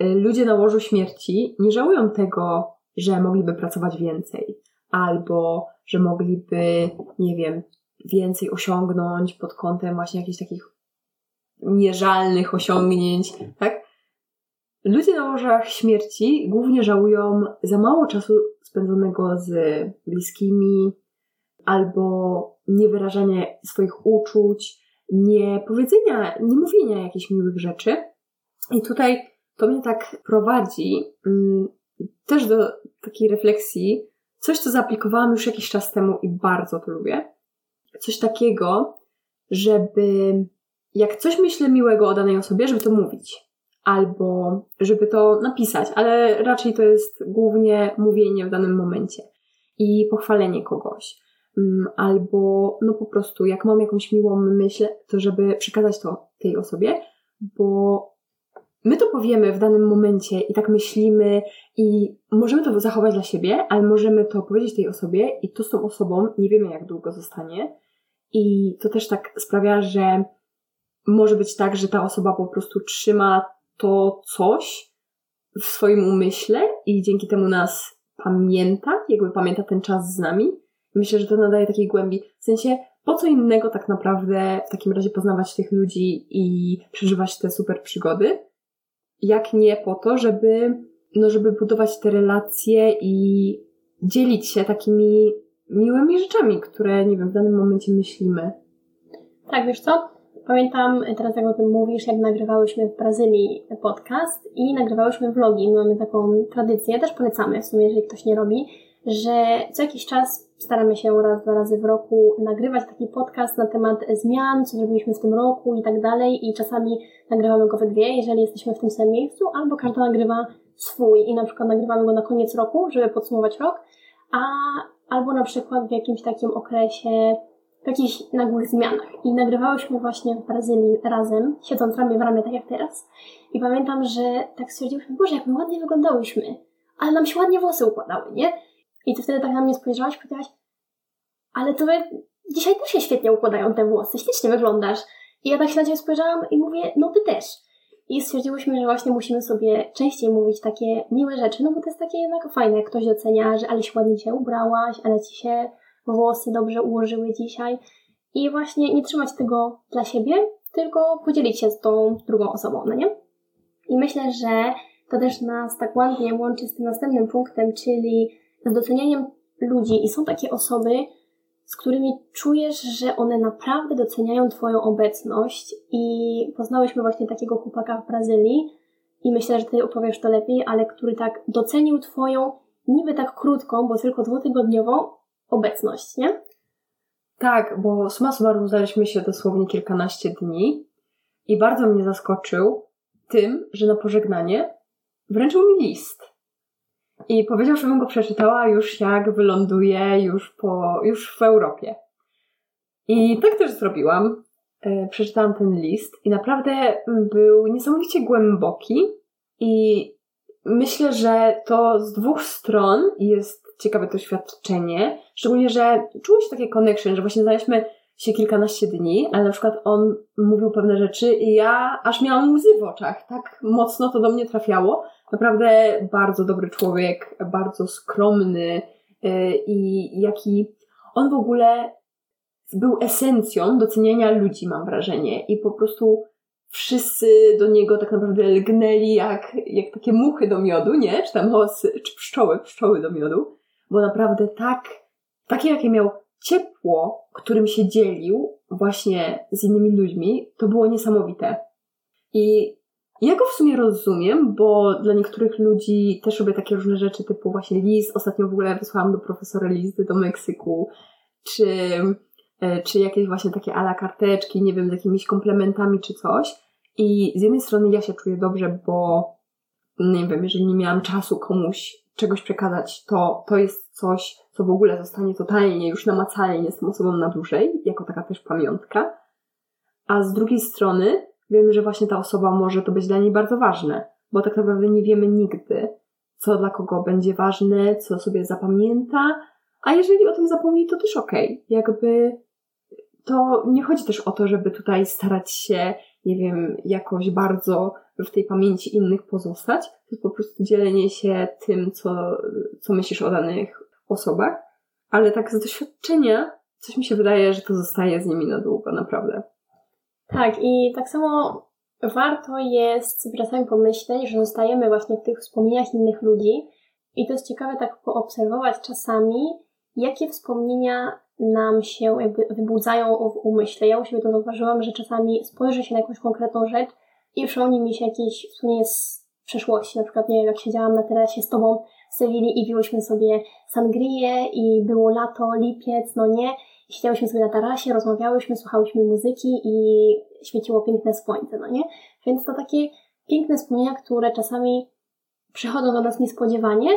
y, ludzie na łożu śmierci nie żałują tego, że mogliby pracować więcej, albo że mogliby, nie wiem, więcej osiągnąć pod kątem właśnie jakichś takich mierzalnych osiągnięć, tak? Ludzie na łożach śmierci głównie żałują za mało czasu spędzonego z bliskimi, albo niewyrażania swoich uczuć, nie powiedzenia, nie mówienia jakichś miłych rzeczy. I tutaj to mnie tak prowadzi mm, też do takiej refleksji, coś, co zaaplikowałam już jakiś czas temu i bardzo to lubię. Coś takiego, żeby jak coś myślę miłego o danej osobie, żeby to mówić albo żeby to napisać, ale raczej to jest głównie mówienie w danym momencie i pochwalenie kogoś. Mm, albo no po prostu jak mam jakąś miłą myśl, to żeby przekazać to tej osobie, bo my to powiemy w danym momencie i tak myślimy i możemy to zachować dla siebie, ale możemy to powiedzieć tej osobie i to z tą osobą nie wiemy jak długo zostanie i to też tak sprawia, że może być tak, że ta osoba po prostu trzyma to coś w swoim umyśle i dzięki temu nas pamięta, jakby pamięta ten czas z nami. Myślę, że to nadaje takiej głębi. W sensie, po co innego tak naprawdę w takim razie poznawać tych ludzi i przeżywać te super przygody, jak nie po to, żeby, no, żeby budować te relacje i dzielić się takimi miłymi rzeczami, które, nie wiem, w danym momencie myślimy. Tak, wiesz co? Pamiętam teraz, jak o tym mówisz, jak nagrywałyśmy w Brazylii podcast i nagrywałyśmy vlogi. My mamy taką tradycję, też polecamy w sumie, jeżeli ktoś nie robi, że co jakiś czas staramy się raz, dwa razy w roku nagrywać taki podcast na temat zmian, co zrobiliśmy w tym roku i tak dalej i czasami nagrywamy go we dwie, jeżeli jesteśmy w tym samym miejscu, albo każda nagrywa swój i na przykład nagrywamy go na koniec roku, żeby podsumować rok, a albo na przykład w jakimś takim okresie w jakichś nagłych zmianach. I nagrywałyśmy właśnie w Brazylii razem, siedząc ramię w ramię, tak jak teraz. I pamiętam, że tak stwierdziłyśmy, Boże, jak my ładnie wyglądałyśmy, ale nam się ładnie włosy układały, nie? I ty wtedy tak na mnie spojrzałaś i powiedziałaś, ale to dzisiaj też się świetnie układają te włosy, ślicznie wyglądasz. I ja tak się na ciebie spojrzałam i mówię, no ty też. I stwierdziłyśmy, że właśnie musimy sobie częściej mówić takie miłe rzeczy, no bo to jest takie jednak fajne, jak ktoś docenia, że ale się ładnie dzisiaj ubrałaś, ale ci się włosy dobrze ułożyły dzisiaj. I właśnie nie trzymać tego dla siebie, tylko podzielić się z tą drugą osobą, no nie? I myślę, że to też nas tak ładnie łączy z tym następnym punktem, czyli z docenianiem ludzi. I są takie osoby, z którymi czujesz, że one naprawdę doceniają Twoją obecność. I poznałyśmy właśnie takiego chłopaka w Brazylii, i myślę, że Ty opowiesz to lepiej, ale który tak docenił Twoją, niby tak krótką, bo tylko dwutygodniową, obecność, nie? Tak, bo suma summarum znaliśmy się dosłownie kilkanaście dni i bardzo mnie zaskoczył tym, że na pożegnanie wręczył mi list. I powiedział, żebym go przeczytała już jak wyląduję już po, już w Europie. I tak też zrobiłam. E, przeczytałam ten list i naprawdę był niesamowicie głęboki i myślę, że to z dwóch stron jest ciekawe doświadczenie, szczególnie, że czuło się takie connection, że właśnie znaliśmy się kilkanaście dni, ale na przykład on mówił pewne rzeczy i ja aż miałam łzy w oczach. Tak mocno to do mnie trafiało. Naprawdę bardzo dobry człowiek, bardzo skromny yy, i jaki on w ogóle był esencją doceniania ludzi, mam wrażenie. I po prostu wszyscy do niego tak naprawdę lgnęli jak, jak takie muchy do miodu, nie? Czy tam osy, czy pszczoły, pszczoły do miodu bo naprawdę tak, takie jakie miał ciepło, którym się dzielił właśnie z innymi ludźmi, to było niesamowite. I ja go w sumie rozumiem, bo dla niektórych ludzi też robię takie różne rzeczy, typu właśnie list. Ostatnio w ogóle wysłałam do profesora listy do Meksyku, czy, e, czy jakieś właśnie takie ala karteczki, nie wiem, z jakimiś komplementami czy coś. I z jednej strony ja się czuję dobrze, bo nie wiem, jeżeli nie miałam czasu komuś czegoś przekazać, to, to jest coś, co w ogóle zostanie totalnie już namacalnie z tą osobą na dłużej, jako taka też pamiątka. A z drugiej strony wiemy, że właśnie ta osoba może to być dla niej bardzo ważne, bo tak naprawdę nie wiemy nigdy, co dla kogo będzie ważne, co sobie zapamięta, a jeżeli o tym zapomni, to też okej. Okay. Jakby to nie chodzi też o to, żeby tutaj starać się, nie wiem, jakoś bardzo w tej pamięci innych pozostać. To jest po prostu dzielenie się tym, co, co myślisz o danych osobach. Ale tak z doświadczenia coś mi się wydaje, że to zostaje z nimi na długo, naprawdę. Tak, i tak samo warto jest czasami pomyśleć, że zostajemy właśnie w tych wspomnieniach innych ludzi. I to jest ciekawe tak poobserwować czasami, jakie wspomnienia nam się jakby wybudzają w umyśle. Ja u siebie to zauważyłam, że czasami spojrzę się na jakąś konkretną rzecz i przypomni mi się jakieś wspomnienie z przeszłości. Na przykład, nie wiem, jak siedziałam na terasie z tobą w Sewilli i piłyśmy sobie sangrię i było lato, lipiec, no nie. Siedziałyśmy sobie na tarasie, rozmawiałyśmy, słuchałyśmy muzyki i świeciło piękne słońce, no nie? Więc to takie piękne wspomnienia, które czasami przychodzą do nas niespodziewanie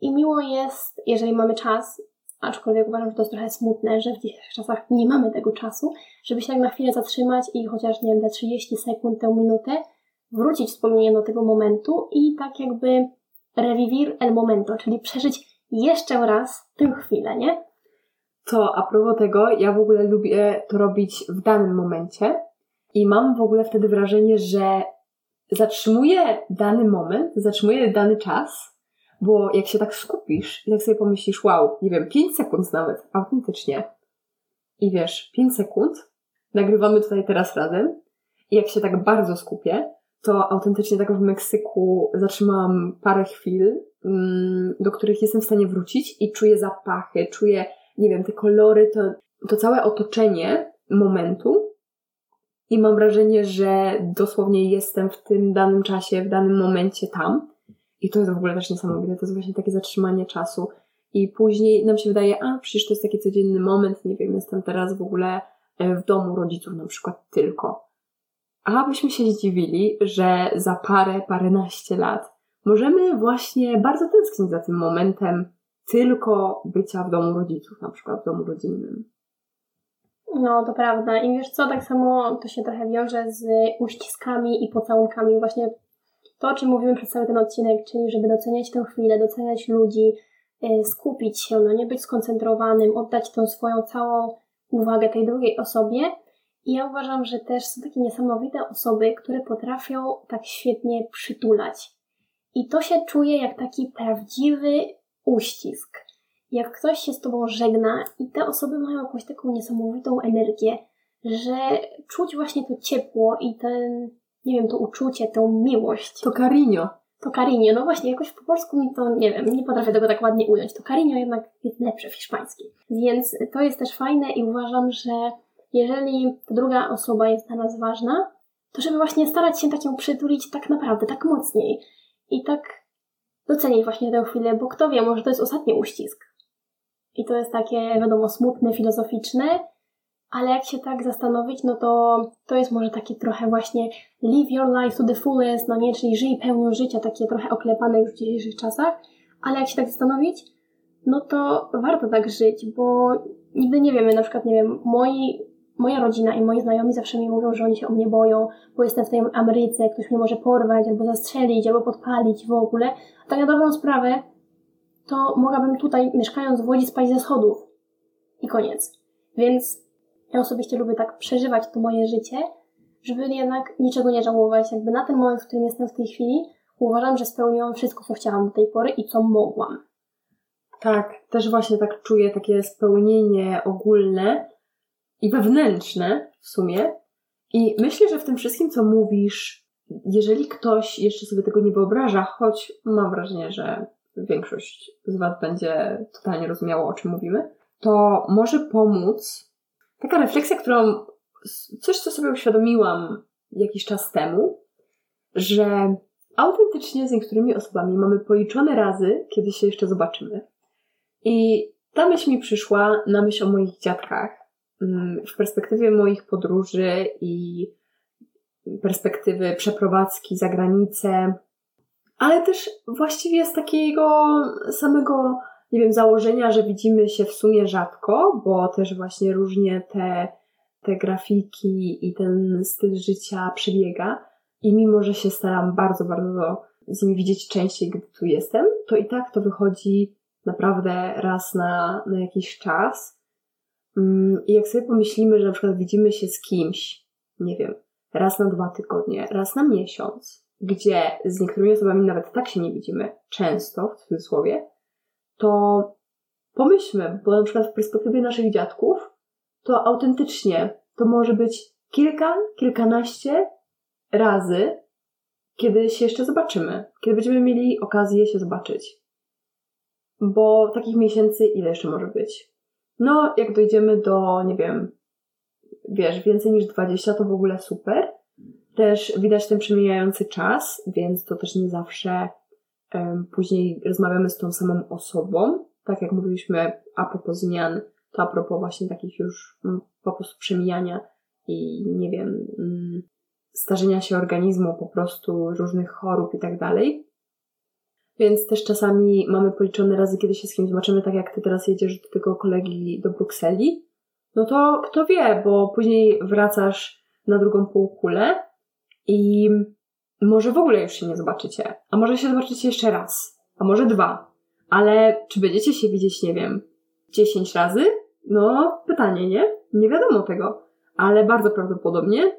i miło jest, jeżeli mamy czas, aczkolwiek uważam, że to jest trochę smutne, że w dzisiejszych czasach nie mamy tego czasu, żeby się tak na chwilę zatrzymać i chociaż, nie wiem, te 30 sekund, tę minutę, wrócić wspomnienie do tego momentu i tak jakby revivir el momento, czyli przeżyć jeszcze raz tę chwilę, nie? To a propos tego, ja w ogóle lubię to robić w danym momencie i mam w ogóle wtedy wrażenie, że zatrzymuję dany moment, zatrzymuję dany czas, bo jak się tak skupisz i tak sobie pomyślisz, wow, nie wiem, 5 sekund nawet, autentycznie. I wiesz, 5 sekund, nagrywamy tutaj teraz razem i jak się tak bardzo skupię, to autentycznie tak w Meksyku zatrzymałam parę chwil, mm, do których jestem w stanie wrócić i czuję zapachy, czuję, nie wiem, te kolory, to, to całe otoczenie momentu i mam wrażenie, że dosłownie jestem w tym danym czasie, w danym momencie tam. I to jest w ogóle też niesamowite. To jest właśnie takie zatrzymanie czasu. I później nam się wydaje, a przecież to jest taki codzienny moment, nie wiem, jestem teraz w ogóle e, w domu rodziców na przykład tylko. A byśmy się zdziwili, że za parę, paręnaście lat możemy właśnie bardzo tęsknić za tym momentem tylko bycia w domu rodziców, na przykład w domu rodzinnym. No, to prawda. I wiesz co, tak samo to się trochę wiąże z uściskami i pocałunkami. Właśnie to, o czym mówimy przez cały ten odcinek, czyli żeby doceniać tę chwilę, doceniać ludzi, y, skupić się, no nie być skoncentrowanym, oddać tą swoją całą uwagę tej drugiej osobie. I ja uważam, że też są takie niesamowite osoby, które potrafią tak świetnie przytulać. I to się czuje jak taki prawdziwy uścisk jak ktoś się z tobą żegna i te osoby mają jakąś taką niesamowitą energię, że czuć właśnie to ciepło i ten, nie wiem, to uczucie, tę miłość. To carinho. To carinho, no właśnie, jakoś po polsku mi to, nie wiem, nie potrafię tego tak ładnie ująć. To carinho jednak jest lepsze w hiszpańskim. Więc to jest też fajne i uważam, że jeżeli druga osoba jest dla nas ważna, to żeby właśnie starać się tak ją przytulić tak naprawdę, tak mocniej i tak docenić właśnie tę chwilę, bo kto wie, może to jest ostatni uścisk. I to jest takie, wiadomo, smutne, filozoficzne, ale jak się tak zastanowić, no to to jest może takie trochę właśnie live your life to the fullest, no nie, czyli żyj pełnią życia, takie trochę oklepane już w dzisiejszych czasach, ale jak się tak zastanowić, no to warto tak żyć, bo nigdy nie wiemy, na przykład, nie wiem, moi, moja rodzina i moi znajomi zawsze mi mówią, że oni się o mnie boją, bo jestem w tej Ameryce, ktoś mnie może porwać, albo zastrzelić, albo podpalić w ogóle. A tak na dobrą sprawę, to mogłabym tutaj, mieszkając w Łodzi, spać ze schodów. I koniec. Więc ja osobiście lubię tak przeżywać to moje życie, żeby jednak niczego nie żałować. Jakby na ten moment, w którym jestem w tej chwili, uważam, że spełniłam wszystko, co chciałam do tej pory i co mogłam. Tak, też właśnie tak czuję takie spełnienie ogólne i wewnętrzne w sumie. I myślę, że w tym wszystkim, co mówisz, jeżeli ktoś jeszcze sobie tego nie wyobraża, choć mam wrażenie, że większość z Was będzie totalnie rozumiało, o czym mówimy, to może pomóc taka refleksja, którą, coś, co sobie uświadomiłam jakiś czas temu, że autentycznie z niektórymi osobami mamy policzone razy, kiedy się jeszcze zobaczymy. I ta myśl mi przyszła na myśl o moich dziadkach. Mm, w perspektywie moich podróży i perspektywy przeprowadzki za granicę, ale też właściwie z takiego samego, nie wiem, założenia, że widzimy się w sumie rzadko, bo też właśnie różnie te, te grafiki i ten styl życia przebiega. I mimo, że się staram bardzo, bardzo z nimi widzieć częściej, gdy tu jestem, to i tak to wychodzi naprawdę raz na, na jakiś czas. Mm, I jak sobie pomyślimy, że na przykład widzimy się z kimś, nie wiem, raz na dwa tygodnie, raz na miesiąc, gdzie z niektórymi osobami nawet tak się nie widzimy często, w cudzysłowie, to pomyślmy, bo na przykład w perspektywie naszych dziadków, to autentycznie to może być kilka, kilkanaście razy, kiedy się jeszcze zobaczymy, kiedy będziemy mieli okazję się zobaczyć. Bo takich miesięcy ile jeszcze może być? No, jak dojdziemy do, nie wiem, wiesz, więcej niż 20 to w ogóle super, też widać ten przemijający czas, więc to też nie zawsze um, później rozmawiamy z tą samą osobą. Tak jak mówiliśmy a propos zmian, to a propos właśnie takich już um, po prostu przemijania i nie wiem, um, starzenia się organizmu, po prostu różnych chorób i tak dalej. Więc też czasami mamy policzone razy, kiedy się z kimś zobaczymy, tak jak ty teraz jedziesz do tego kolegi do Brukseli, no to kto wie, bo później wracasz na drugą półkulę i może w ogóle już się nie zobaczycie, a może się zobaczycie jeszcze raz, a może dwa, ale czy będziecie się widzieć, nie wiem, dziesięć razy? No, pytanie, nie? Nie wiadomo tego, ale bardzo prawdopodobnie.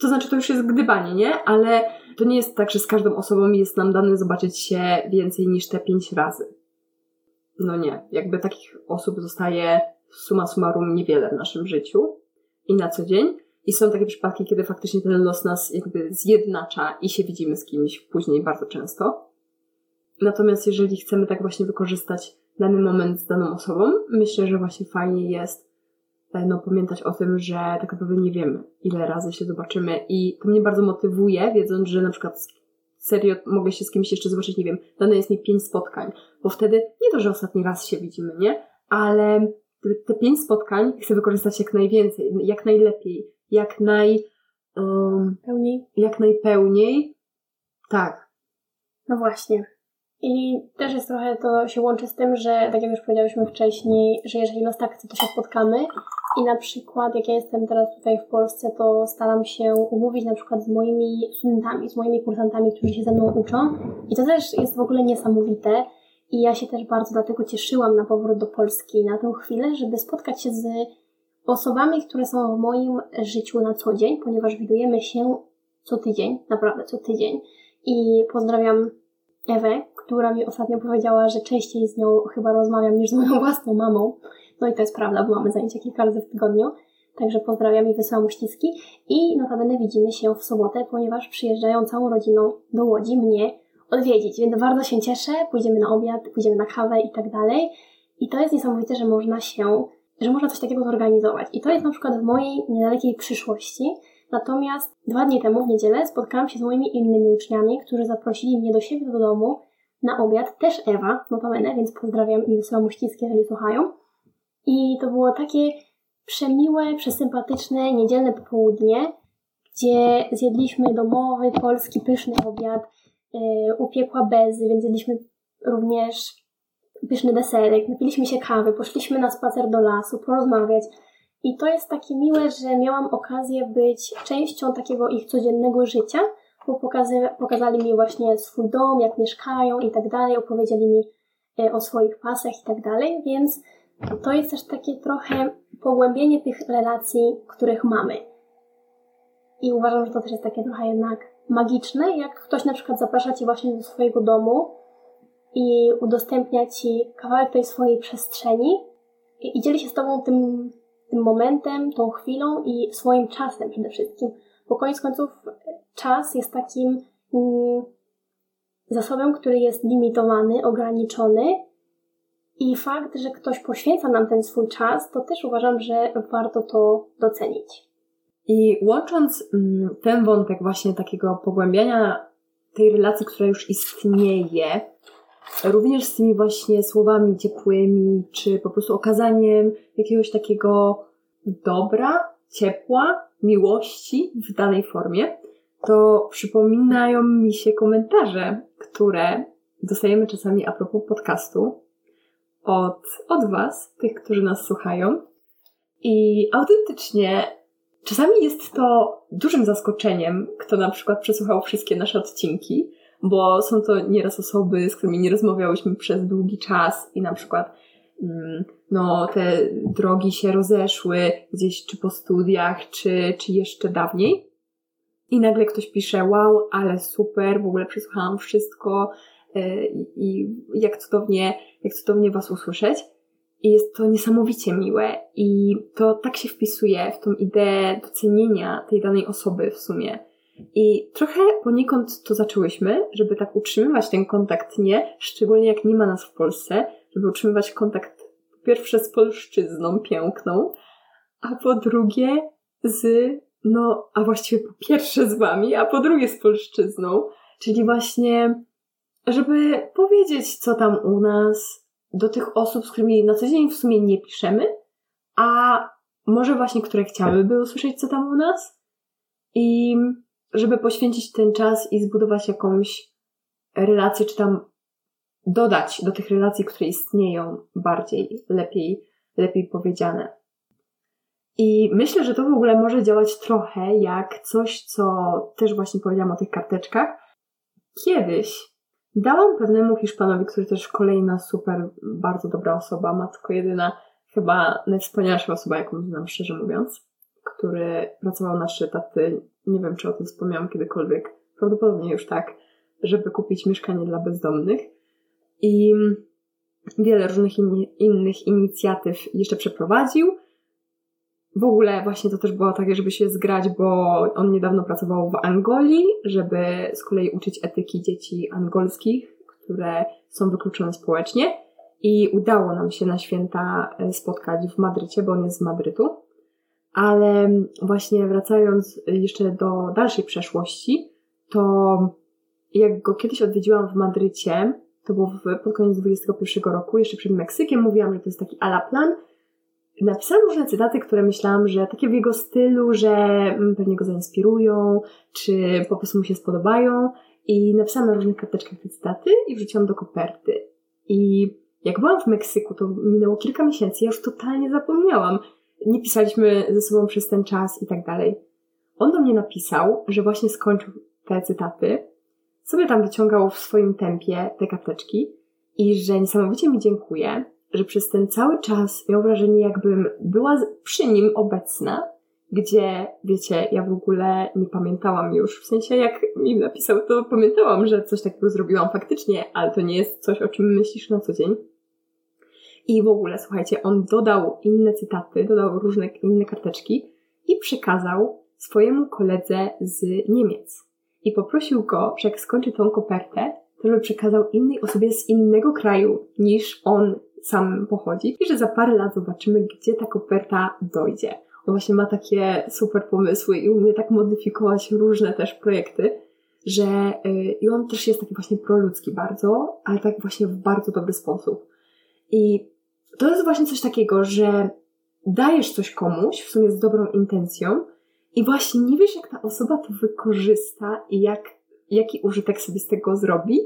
To znaczy, to już jest gdybanie, nie? Ale to nie jest tak, że z każdą osobą jest nam dane zobaczyć się więcej niż te pięć razy. No nie, jakby takich osób zostaje suma summarum niewiele w naszym życiu i na co dzień. I są takie przypadki, kiedy faktycznie ten los nas jakby zjednacza i się widzimy z kimś później bardzo często. Natomiast jeżeli chcemy tak właśnie wykorzystać dany moment z daną osobą, myślę, że właśnie fajnie jest no, pamiętać o tym, że tak naprawdę nie wiemy, ile razy się zobaczymy i to mnie bardzo motywuje, wiedząc, że na przykład serio mogę się z kimś jeszcze zobaczyć, nie wiem, dane jest mi pięć spotkań, bo wtedy nie to, że ostatni raz się widzimy, nie? Ale te pięć spotkań chcę wykorzystać jak najwięcej, jak najlepiej, jak naj... Um, pełniej? Jak najpełniej. Tak. No właśnie. I też jest trochę, to się łączy z tym, że tak jak już powiedziałyśmy wcześniej, że jeżeli los tak chce, to się spotkamy. I na przykład, jak ja jestem teraz tutaj w Polsce, to staram się umówić na przykład z moimi studentami, z moimi kursantami, którzy się ze mną uczą. I to też jest w ogóle niesamowite. I ja się też bardzo dlatego cieszyłam na powrót do Polski na tę chwilę, żeby spotkać się z osobami, które są w moim życiu na co dzień, ponieważ widujemy się co tydzień, naprawdę co tydzień. I pozdrawiam Ewę, która mi ostatnio powiedziała, że częściej z nią chyba rozmawiam niż z moją własną mamą. No i to jest prawda, bo mamy zajęcia kilka razy w tygodniu. Także pozdrawiam i wysyłam uściski. I notabene widzimy się w sobotę, ponieważ przyjeżdżają całą rodziną do Łodzi mnie odwiedzić, więc bardzo się cieszę. Pójdziemy na obiad, pójdziemy na kawę i tak dalej. I to jest niesamowite, że można się, że można coś takiego zorganizować. I to jest na przykład w mojej niedalekiej przyszłości. Natomiast dwa dni temu, w niedzielę, spotkałam się z moimi innymi uczniami, którzy zaprosili mnie do siebie do domu na obiad. Też Ewa, notabene, więc pozdrawiam i wysyłam uściski, jeżeli słuchają. I to było takie przemiłe, przesympatyczne, niedzielne popołudnie, gdzie zjedliśmy domowy, polski, pyszny obiad, yy, upiekła bezy, więc jedliśmy również pyszny deserek, napiliśmy się kawy, poszliśmy na spacer do lasu, porozmawiać. I to jest takie miłe, że miałam okazję być częścią takiego ich codziennego życia, bo pokazy, pokazali mi właśnie swój dom, jak mieszkają i tak dalej, opowiedzieli mi e, o swoich pasach i tak dalej, więc to jest też takie trochę pogłębienie tych relacji, których mamy. I uważam, że to też jest takie trochę jednak magiczne, jak ktoś na przykład zaprasza Cię właśnie do swojego domu i udostępnia Ci kawałek tej swojej przestrzeni i, i dzieli się z Tobą tym, tym momentem, tą chwilą i swoim czasem przede wszystkim. Bo koniec końców czas jest takim mm, zasobem, który jest limitowany, ograniczony i fakt, że ktoś poświęca nam ten swój czas, to też uważam, że warto to docenić. I łącząc mm, ten wątek właśnie takiego pogłębiania tej relacji, która już istnieje, również z tymi właśnie słowami ciepłymi, czy po prostu okazaniem jakiegoś takiego dobra, ciepła, miłości w danej formie, to przypominają mi się komentarze, które dostajemy czasami a propos podcastu od, od Was, tych, którzy nas słuchają. I autentycznie czasami jest to dużym zaskoczeniem, kto na przykład przesłuchał wszystkie nasze odcinki, bo są to nieraz osoby, z którymi nie rozmawiałyśmy przez długi czas i na przykład mm, no, te drogi się rozeszły gdzieś czy po studiach, czy, czy jeszcze dawniej. I nagle ktoś pisze, wow, ale super, w ogóle przesłuchałam wszystko i jak cudownie, jak cudownie Was usłyszeć. I jest to niesamowicie miłe i to tak się wpisuje w tą ideę docenienia tej danej osoby w sumie. I trochę poniekąd to zaczęłyśmy, żeby tak utrzymywać ten kontakt, nie? Szczególnie jak nie ma nas w Polsce, żeby utrzymywać kontakt po pierwsze z polszczyzną piękną, a po drugie z, no, a właściwie po pierwsze z wami, a po drugie z polszczyzną, czyli właśnie, żeby powiedzieć, co tam u nas, do tych osób, z którymi na co dzień w sumie nie piszemy, a może właśnie, które chciałyby usłyszeć, co tam u nas, i żeby poświęcić ten czas i zbudować jakąś relację, czy tam dodać do tych relacji, które istnieją bardziej, lepiej, lepiej powiedziane. I myślę, że to w ogóle może działać trochę jak coś, co też właśnie powiedziałam o tych karteczkach. Kiedyś dałam pewnemu Hiszpanowi, który też kolejna super, bardzo dobra osoba, matko jedyna, chyba najwspanialsza osoba, jaką znam, szczerze mówiąc, który pracował na szczytaty, nie wiem, czy o tym wspomniałam kiedykolwiek, prawdopodobnie już tak, żeby kupić mieszkanie dla bezdomnych. I wiele różnych in, innych inicjatyw jeszcze przeprowadził. W ogóle właśnie to też było takie, żeby się zgrać, bo on niedawno pracował w Angolii, żeby z kolei uczyć etyki dzieci angolskich, które są wykluczone społecznie. I udało nam się na święta e, spotkać w Madrycie, bo on jest z Madrytu. Ale właśnie wracając jeszcze do dalszej przeszłości, to jak go kiedyś odwiedziłam w Madrycie, to było pod koniec 21 roku, jeszcze przed Meksykiem, mówiłam, że to jest taki ala plan. Napisałam różne cytaty, które myślałam, że takie w jego stylu, że mm, pewnie go zainspirują, czy po prostu mu się spodobają. I napisałam na różnych karteczkach te cytaty i wrzuciłam do koperty. I jak byłam w Meksyku, to minęło kilka miesięcy, ja już totalnie zapomniałam. Nie pisaliśmy ze sobą przez ten czas i tak dalej. On do mnie napisał, że właśnie skończył te cytaty sobie tam wyciągał w swoim tempie te karteczki i że niesamowicie mi dziękuję, że przez ten cały czas miał wrażenie, jakbym była przy nim obecna, gdzie, wiecie, ja w ogóle nie pamiętałam już. W sensie, jak mi napisał, to pamiętałam, że coś takiego zrobiłam faktycznie, ale to nie jest coś, o czym myślisz na co dzień. I w ogóle, słuchajcie, on dodał inne cytaty, dodał różne inne karteczki i przekazał swojemu koledze z Niemiec i poprosił go, że jak skończy tą kopertę, to żeby przekazał innej osobie z innego kraju niż on sam pochodzi i że za parę lat zobaczymy, gdzie ta koperta dojdzie. On właśnie ma takie super pomysły i umie tak modyfikować różne też projekty, że yy, i on też jest taki właśnie proludzki bardzo, ale tak właśnie w bardzo dobry sposób. I to jest właśnie coś takiego, że dajesz coś komuś, w sumie z dobrą intencją, i właśnie nie wiesz, jak ta osoba to wykorzysta i jak, jaki użytek sobie z tego zrobi.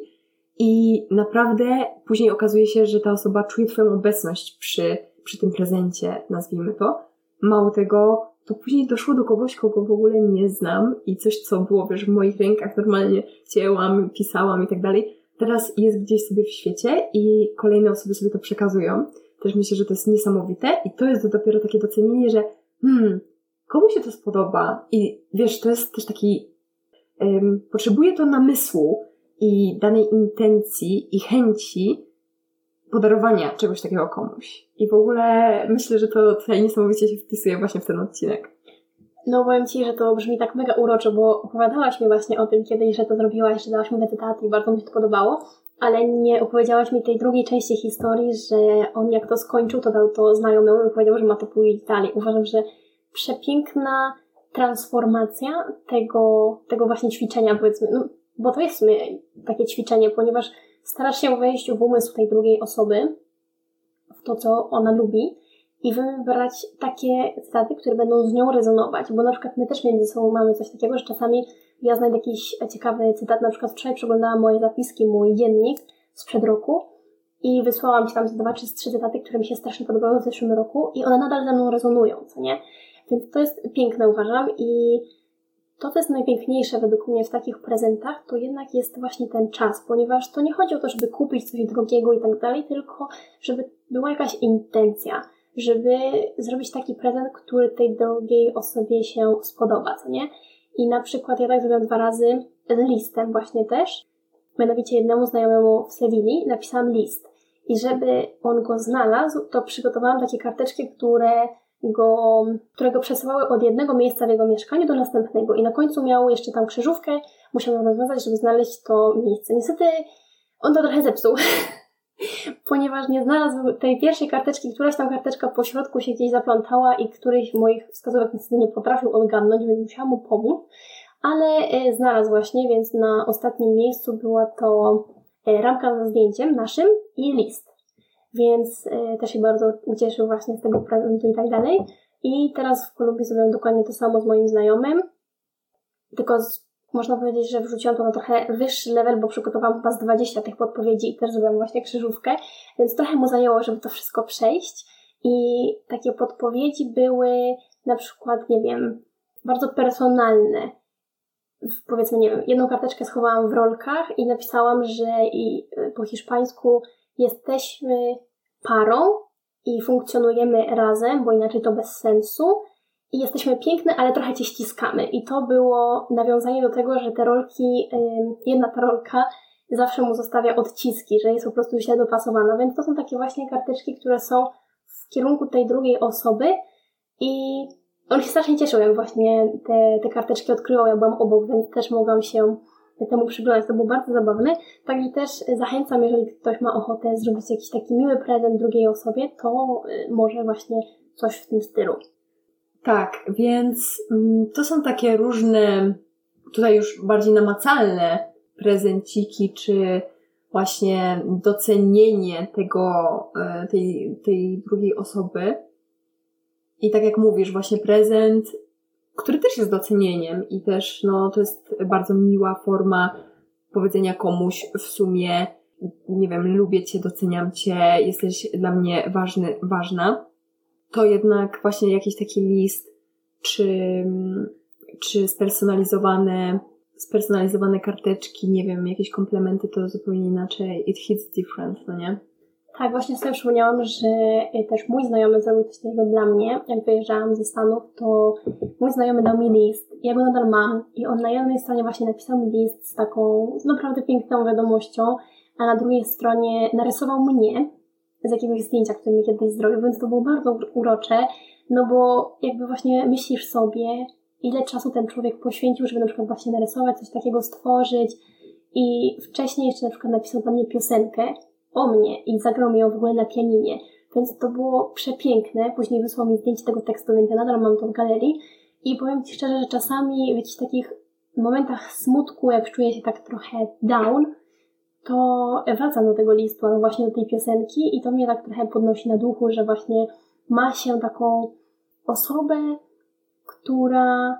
I naprawdę później okazuje się, że ta osoba czuje Twoją obecność przy, przy tym prezencie, nazwijmy to. Mało tego, to później doszło do kogoś, kogo w ogóle nie znam i coś, co było, wiesz, w moich rękach normalnie chciałam, pisałam i tak dalej, teraz jest gdzieś sobie w świecie i kolejne osoby sobie to przekazują. Też myślę, że to jest niesamowite i to jest dopiero takie docenienie, że hmm, komu się to spodoba i wiesz, to jest też taki, um, potrzebuje to namysłu i danej intencji i chęci podarowania czegoś takiego komuś. I w ogóle myślę, że to tutaj niesamowicie się wpisuje właśnie w ten odcinek. No powiem Ci, że to brzmi tak mega uroczo, bo opowiadałaś mi właśnie o tym kiedyś, że to zrobiłaś, że dałaś mi te cytaty i bardzo mi się to podobało, ale nie opowiedziałaś mi tej drugiej części historii, że on jak to skończył, to dał to znajomemu i powiedział, że ma to pójść dalej. Uważam, że przepiękna transformacja tego, tego właśnie ćwiczenia, powiedzmy, no, bo to jest sumie takie ćwiczenie, ponieważ starasz się wejść w umysł tej drugiej osoby, w to, co ona lubi i wybrać takie cytaty, które będą z nią rezonować, bo na przykład my też między sobą mamy coś takiego, że czasami ja znajdę jakiś ciekawy cytat, na przykład wczoraj przeglądałam moje zapiski, mój dziennik sprzed roku i wysłałam Ci tam dwa czy trzy cytaty, które mi się strasznie podobały w zeszłym roku i one nadal ze mną rezonują, co nie? Więc to jest piękne, uważam, i to, co jest najpiękniejsze według mnie w takich prezentach, to jednak jest właśnie ten czas, ponieważ to nie chodzi o to, żeby kupić coś drogiego i tak dalej, tylko żeby była jakaś intencja, żeby zrobić taki prezent, który tej drugiej osobie się spodoba, co nie? I na przykład ja tak zrobiłam dwa razy z listem właśnie też, mianowicie jednemu znajomemu w Sewilli napisałam list. I żeby on go znalazł, to przygotowałam takie karteczki, które go, którego przesyłały od jednego miejsca w jego mieszkaniu do następnego. I na końcu miał jeszcze tam krzyżówkę, musiał ją rozwiązać, żeby znaleźć to miejsce. Niestety on to trochę zepsuł, <laughs> ponieważ nie znalazł tej pierwszej karteczki, któraś tam karteczka po środku się gdzieś zaplątała i któryś moich wskazówek niestety nie potrafił odgadnąć, więc musiałam mu pomóc, ale e, znalazł właśnie, więc na ostatnim miejscu była to e, ramka ze zdjęciem naszym i list więc y, też się bardzo ucieszył właśnie z tego prezentu i tak dalej. I teraz w Kolumbii zrobiłem dokładnie to samo z moim znajomym. tylko z, można powiedzieć, że wrzuciłam to na trochę wyższy level, bo przygotowałam chyba z 20 tych podpowiedzi i też zrobiłam właśnie krzyżówkę, więc trochę mu zajęło, żeby to wszystko przejść. I takie podpowiedzi były na przykład, nie wiem, bardzo personalne. Powiedzmy, nie wiem, jedną karteczkę schowałam w rolkach i napisałam, że i po hiszpańsku jesteśmy parą i funkcjonujemy razem, bo inaczej to bez sensu. I jesteśmy piękne, ale trochę cię ściskamy. I to było nawiązanie do tego, że te rolki, jedna ta rolka zawsze mu zostawia odciski, że jest po prostu źle dopasowana. Więc to są takie właśnie karteczki, które są w kierunku tej drugiej osoby i on się strasznie cieszył, jak właśnie te, te karteczki odkrywał. Ja byłam obok, więc też mogłam się temu przyglądać. To było bardzo zabawne. Także też zachęcam, jeżeli ktoś ma ochotę zrobić jakiś taki miły prezent drugiej osobie, to y, może właśnie coś w tym stylu. Tak, więc mm, to są takie różne, tutaj już bardziej namacalne prezenciki, czy właśnie docenienie tego, e, tej, tej drugiej osoby. I tak jak mówisz, właśnie prezent, który też jest docenieniem i też, no, to jest bardzo miła forma powiedzenia komuś w sumie, nie wiem, lubię cię, doceniam cię, jesteś dla mnie ważny, ważna. To jednak właśnie jakiś taki list, czy, czy spersonalizowane spersonalizowane karteczki, nie wiem, jakieś komplementy, to zupełnie inaczej. It hits different, no nie? Tak, właśnie sobie przypomniałam, że e, też mój znajomy zrobił coś takiego dla mnie. Jak wyjeżdżałam ze Stanów, to mój znajomy dał mi list. Ja go nadal mam i on na jednej stronie właśnie napisał mi list z taką naprawdę piękną wiadomością, a na drugiej stronie narysował mnie z jakiegoś zdjęcia, które mi kiedyś zrobił, więc to było bardzo urocze, no bo jakby właśnie myślisz sobie, ile czasu ten człowiek poświęcił, żeby na przykład właśnie narysować, coś takiego stworzyć. I wcześniej jeszcze na przykład napisał dla mnie piosenkę o mnie i zagrał mi ją w ogóle na pianinie. Więc to było przepiękne. Później wysłał mi zdjęcie tego tekstu, więc ja nadal mam to w galerii. I powiem Ci szczerze, że czasami w jakichś takich momentach smutku, jak czuję się tak trochę down, to wracam do tego listu, albo właśnie do tej piosenki i to mnie tak trochę podnosi na duchu, że właśnie ma się taką osobę, która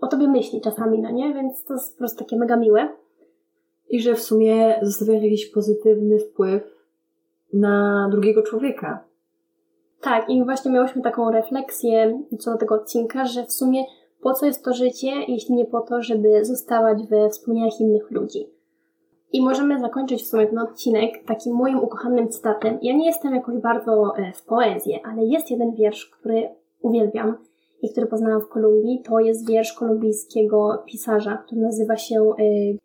o tobie myśli czasami, no nie? Więc to jest po prostu takie mega miłe. I że w sumie zostawia jakiś pozytywny wpływ na drugiego człowieka. Tak, i właśnie miałyśmy taką refleksję co do tego odcinka, że w sumie po co jest to życie, jeśli nie po to, żeby zostawać we wspomnieniach innych ludzi. I możemy zakończyć w sumie ten odcinek takim moim ukochanym cytatem. Ja nie jestem jakoś bardzo e, w poezję, ale jest jeden wiersz, który uwielbiam i który poznałam w Kolumbii, to jest wiersz kolumbijskiego pisarza, który nazywa się e,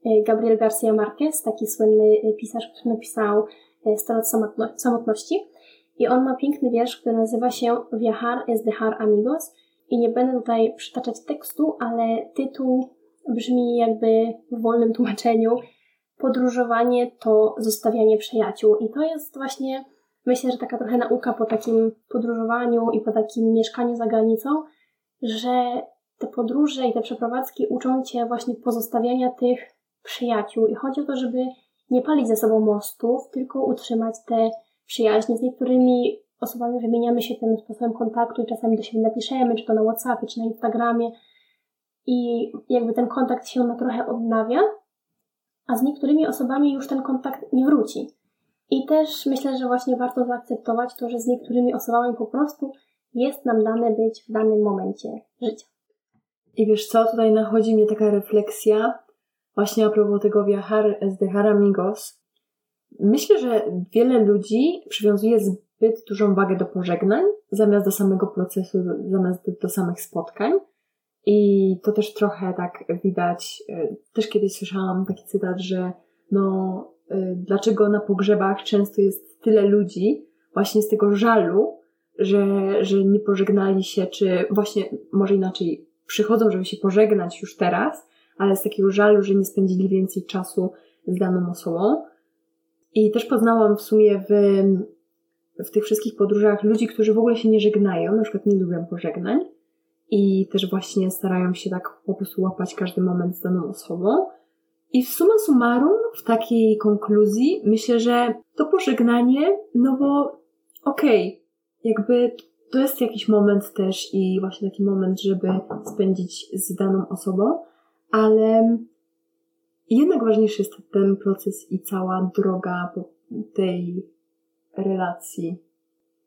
e, Gabriel Garcia Marquez, taki słynny e, pisarz, który napisał 100 lat samotności. I on ma piękny wiersz, który nazywa się Viajar es dejar amigos. I nie będę tutaj przytaczać tekstu, ale tytuł brzmi jakby w wolnym tłumaczeniu Podróżowanie to zostawianie przyjaciół. I to jest właśnie, myślę, że taka trochę nauka po takim podróżowaniu i po takim mieszkaniu za granicą, że te podróże i te przeprowadzki uczą cię właśnie pozostawiania tych przyjaciół. I chodzi o to, żeby nie palić ze sobą mostów, tylko utrzymać te przyjaźnie. Z niektórymi osobami wymieniamy się tym sposobem kontaktu i czasami do siebie napiszemy, czy to na WhatsAppie, czy na Instagramie. I jakby ten kontakt się na trochę odnawia, a z niektórymi osobami już ten kontakt nie wróci. I też myślę, że właśnie warto zaakceptować to, że z niektórymi osobami po prostu jest nam dane być w danym momencie życia. I wiesz co, tutaj nachodzi mnie taka refleksja, właśnie a propos tego viajar z dejar amigos. Myślę, że wiele ludzi przywiązuje zbyt dużą wagę do pożegnań, zamiast do samego procesu, zamiast do, do samych spotkań. I to też trochę tak widać. E, też kiedyś słyszałam taki cytat, że no, e, dlaczego na pogrzebach często jest tyle ludzi, właśnie z tego żalu, że, że nie pożegnali się, czy właśnie może inaczej przychodzą, żeby się pożegnać już teraz, ale z takiego żalu, że nie spędzili więcej czasu z daną osobą. I też poznałam w sumie w, w tych wszystkich podróżach ludzi, którzy w ogóle się nie żegnają, na przykład nie lubią pożegnań i też właśnie starają się tak po prostu łapać każdy moment z daną osobą. I w summa summarum, w takiej konkluzji, myślę, że to pożegnanie, no bo okej, okay, jakby to jest jakiś moment też i właśnie taki moment, żeby spędzić z daną osobą, ale jednak ważniejszy jest ten proces i cała droga tej relacji.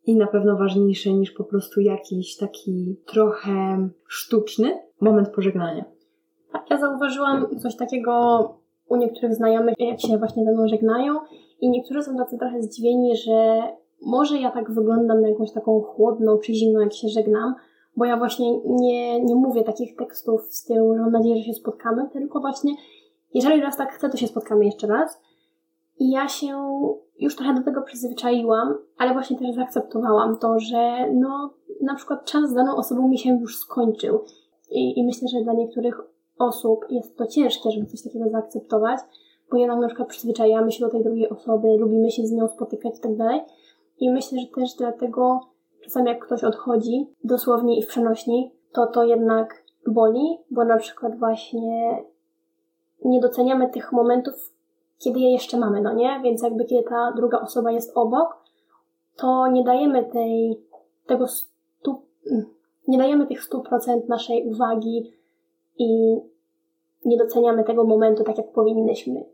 I na pewno ważniejsze niż po prostu jakiś taki trochę sztuczny moment pożegnania. Tak, ja zauważyłam coś takiego u niektórych znajomych, jak się właśnie ze mną żegnają, i niektórzy są tacy trochę zdziwieni, że może ja tak wyglądam na jakąś taką chłodną czy zimną, jak się żegnam, bo ja właśnie nie, nie mówię takich tekstów w stylu, że mam nadzieję, że się spotkamy, tylko właśnie, jeżeli raz tak chcę, to się spotkamy jeszcze raz. I ja się już trochę do tego przyzwyczaiłam, ale właśnie też zaakceptowałam to, że no, na przykład czas z daną osobą mi się już skończył. I, I myślę, że dla niektórych osób jest to ciężkie, żeby coś takiego zaakceptować, bo jednak na przykład przyzwyczajamy się do tej drugiej osoby, lubimy się z nią spotykać i tak dalej. I myślę, że też dlatego czasami jak ktoś odchodzi, dosłownie i w przenośni, to to jednak boli, bo na przykład właśnie nie doceniamy tych momentów, kiedy je jeszcze mamy, no nie? Więc jakby kiedy ta druga osoba jest obok, to nie dajemy tej, tego stu, nie dajemy tych 100% naszej uwagi i nie doceniamy tego momentu tak, jak powinnyśmy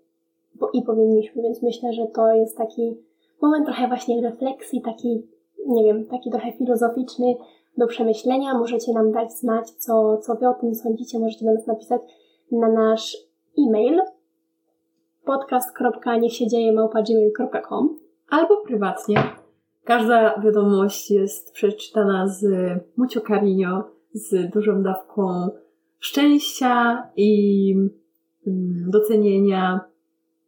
i powinniśmy, więc myślę, że to jest taki moment trochę właśnie refleksji, taki, nie wiem, taki trochę filozoficzny do przemyślenia. Możecie nam dać znać, co, co wy o tym sądzicie, możecie do nas napisać na nasz e-mail podcast.niechsiedzieje.gmail.com albo prywatnie. Każda wiadomość jest przeczytana z mucio carinho, z dużą dawką szczęścia i mm, docenienia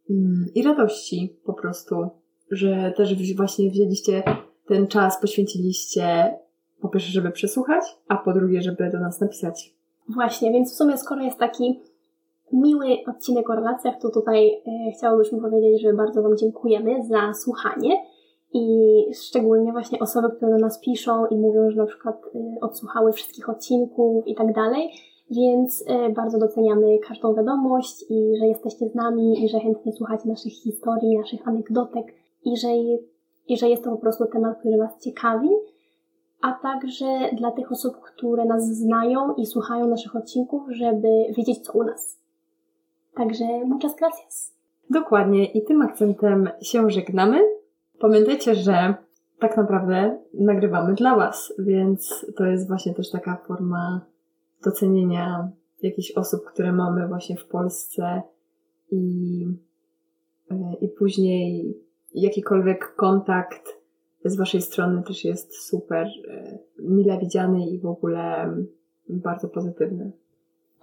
mm, i radości po prostu, że też właśnie wzięliście ten czas, poświęciliście po pierwsze, żeby przesłuchać, a po drugie, żeby do nas napisać. Właśnie, więc w sumie skoro jest taki miły odcinek o relacjach, to tutaj e, powiedzieć, że bardzo Wam dziękujemy za słuchanie i szczególnie właśnie osoby, które do nas piszą i mówią, że na przykład e, odsłuchały wszystkich odcinków i tak dalej. Więc e, bardzo doceniamy każdą wiadomość i że jesteście z nami i że chętnie słuchacie naszych historii, naszych anegdotek i że, i że jest to po prostu temat, który Was ciekawi, a także dla tych osób, które nas znają i słuchają naszych odcinków, żeby wiedzieć, co u nas. Także muchas gracias. Dokładnie i tym akcentem się żegnamy. Pamiętajcie, że tak naprawdę nagrywamy dla Was, więc to jest właśnie też taka forma docenienia jakichś osób, które mamy właśnie w Polsce i, e, i później jakikolwiek kontakt z Waszej strony też jest super e, mile widziany i w ogóle bardzo pozytywny.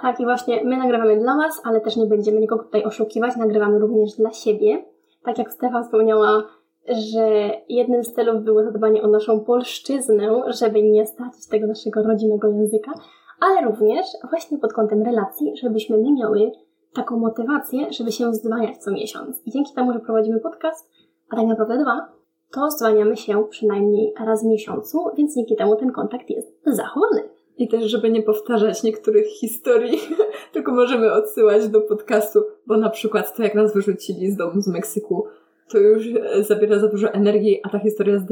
Tak, i właśnie my nagrywamy dla Was, ale też nie będziemy nikogo tutaj oszukiwać, nagrywamy również dla siebie. Tak jak Stefa wspomniała, że jednym z celów było zadbanie o naszą polszczyznę, żeby nie stracić tego naszego rodzimego języka, ale również właśnie pod kątem relacji, żebyśmy my miały taką motywację, żeby się zdwaniać co miesiąc. I dzięki temu, że prowadzimy podcast, a tak naprawdę dwa, to zdwaniamy się przynajmniej raz w miesiącu, więc dzięki temu ten kontakt jest zachowany. I też, żeby nie powtarzać niektórych historii, <laughs> tylko możemy odsyłać do podcastu, bo na przykład to, jak nas wyrzucili z domu z Meksyku, to już zabiera za dużo energii, a ta historia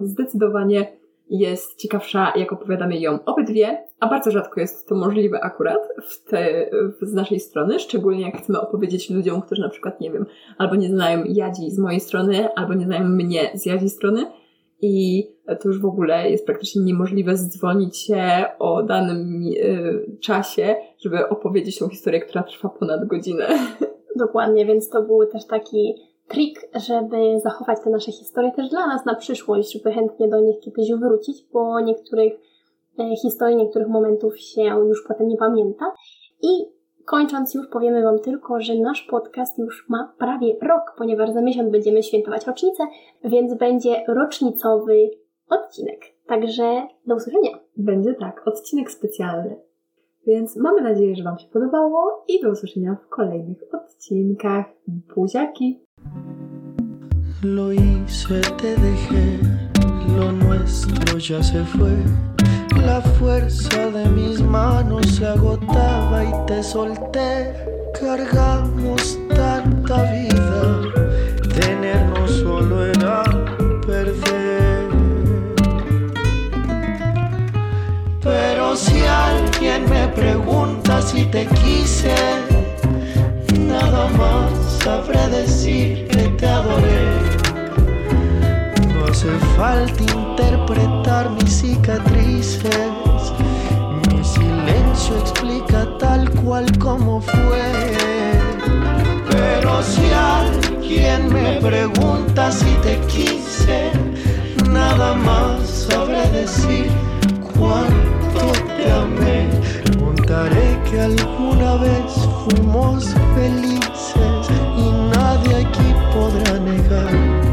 zdecydowanie jest ciekawsza, jak opowiadamy ją obydwie, a bardzo rzadko jest to możliwe akurat w te, w, z naszej strony, szczególnie jak chcemy opowiedzieć ludziom, którzy na przykład, nie wiem, albo nie znają Jadzi z mojej strony, albo nie znają mnie z Jadzi strony i to już w ogóle jest praktycznie niemożliwe zdzwonić się o danym y, czasie, żeby opowiedzieć tą historię, która trwa ponad godzinę. <laughs> Dokładnie, więc to był też taki trik, żeby zachować te nasze historie też dla nas na przyszłość, żeby chętnie do nich kiedyś wrócić, bo niektórych e, historii, niektórych momentów się już potem nie pamięta. I kończąc już powiemy Wam tylko, że nasz podcast już ma prawie rok, ponieważ za miesiąc będziemy świętować rocznicę, więc będzie rocznicowy odcinek. Także do usłyszenia. Będzie tak, odcinek specjalny. Więc mamy nadzieję, że Wam się podobało i do usłyszenia w kolejnych odcinkach. Buziaki! Lo hice, te dejé, lo nuestro ya se fue. La fuerza de mis manos se agotaba y te solté. Cargamos tanta vida, tenernos solo era perder. Pero si alguien me pregunta si te quise, nada más sabré decir que te adoré. No hace falta interpretar mis cicatrices, mi silencio explica tal cual como fue. Pero si alguien me pregunta si te quise, nada más sabré decir cuánto te amé. Contaré que alguna vez fuimos felices podrá negar.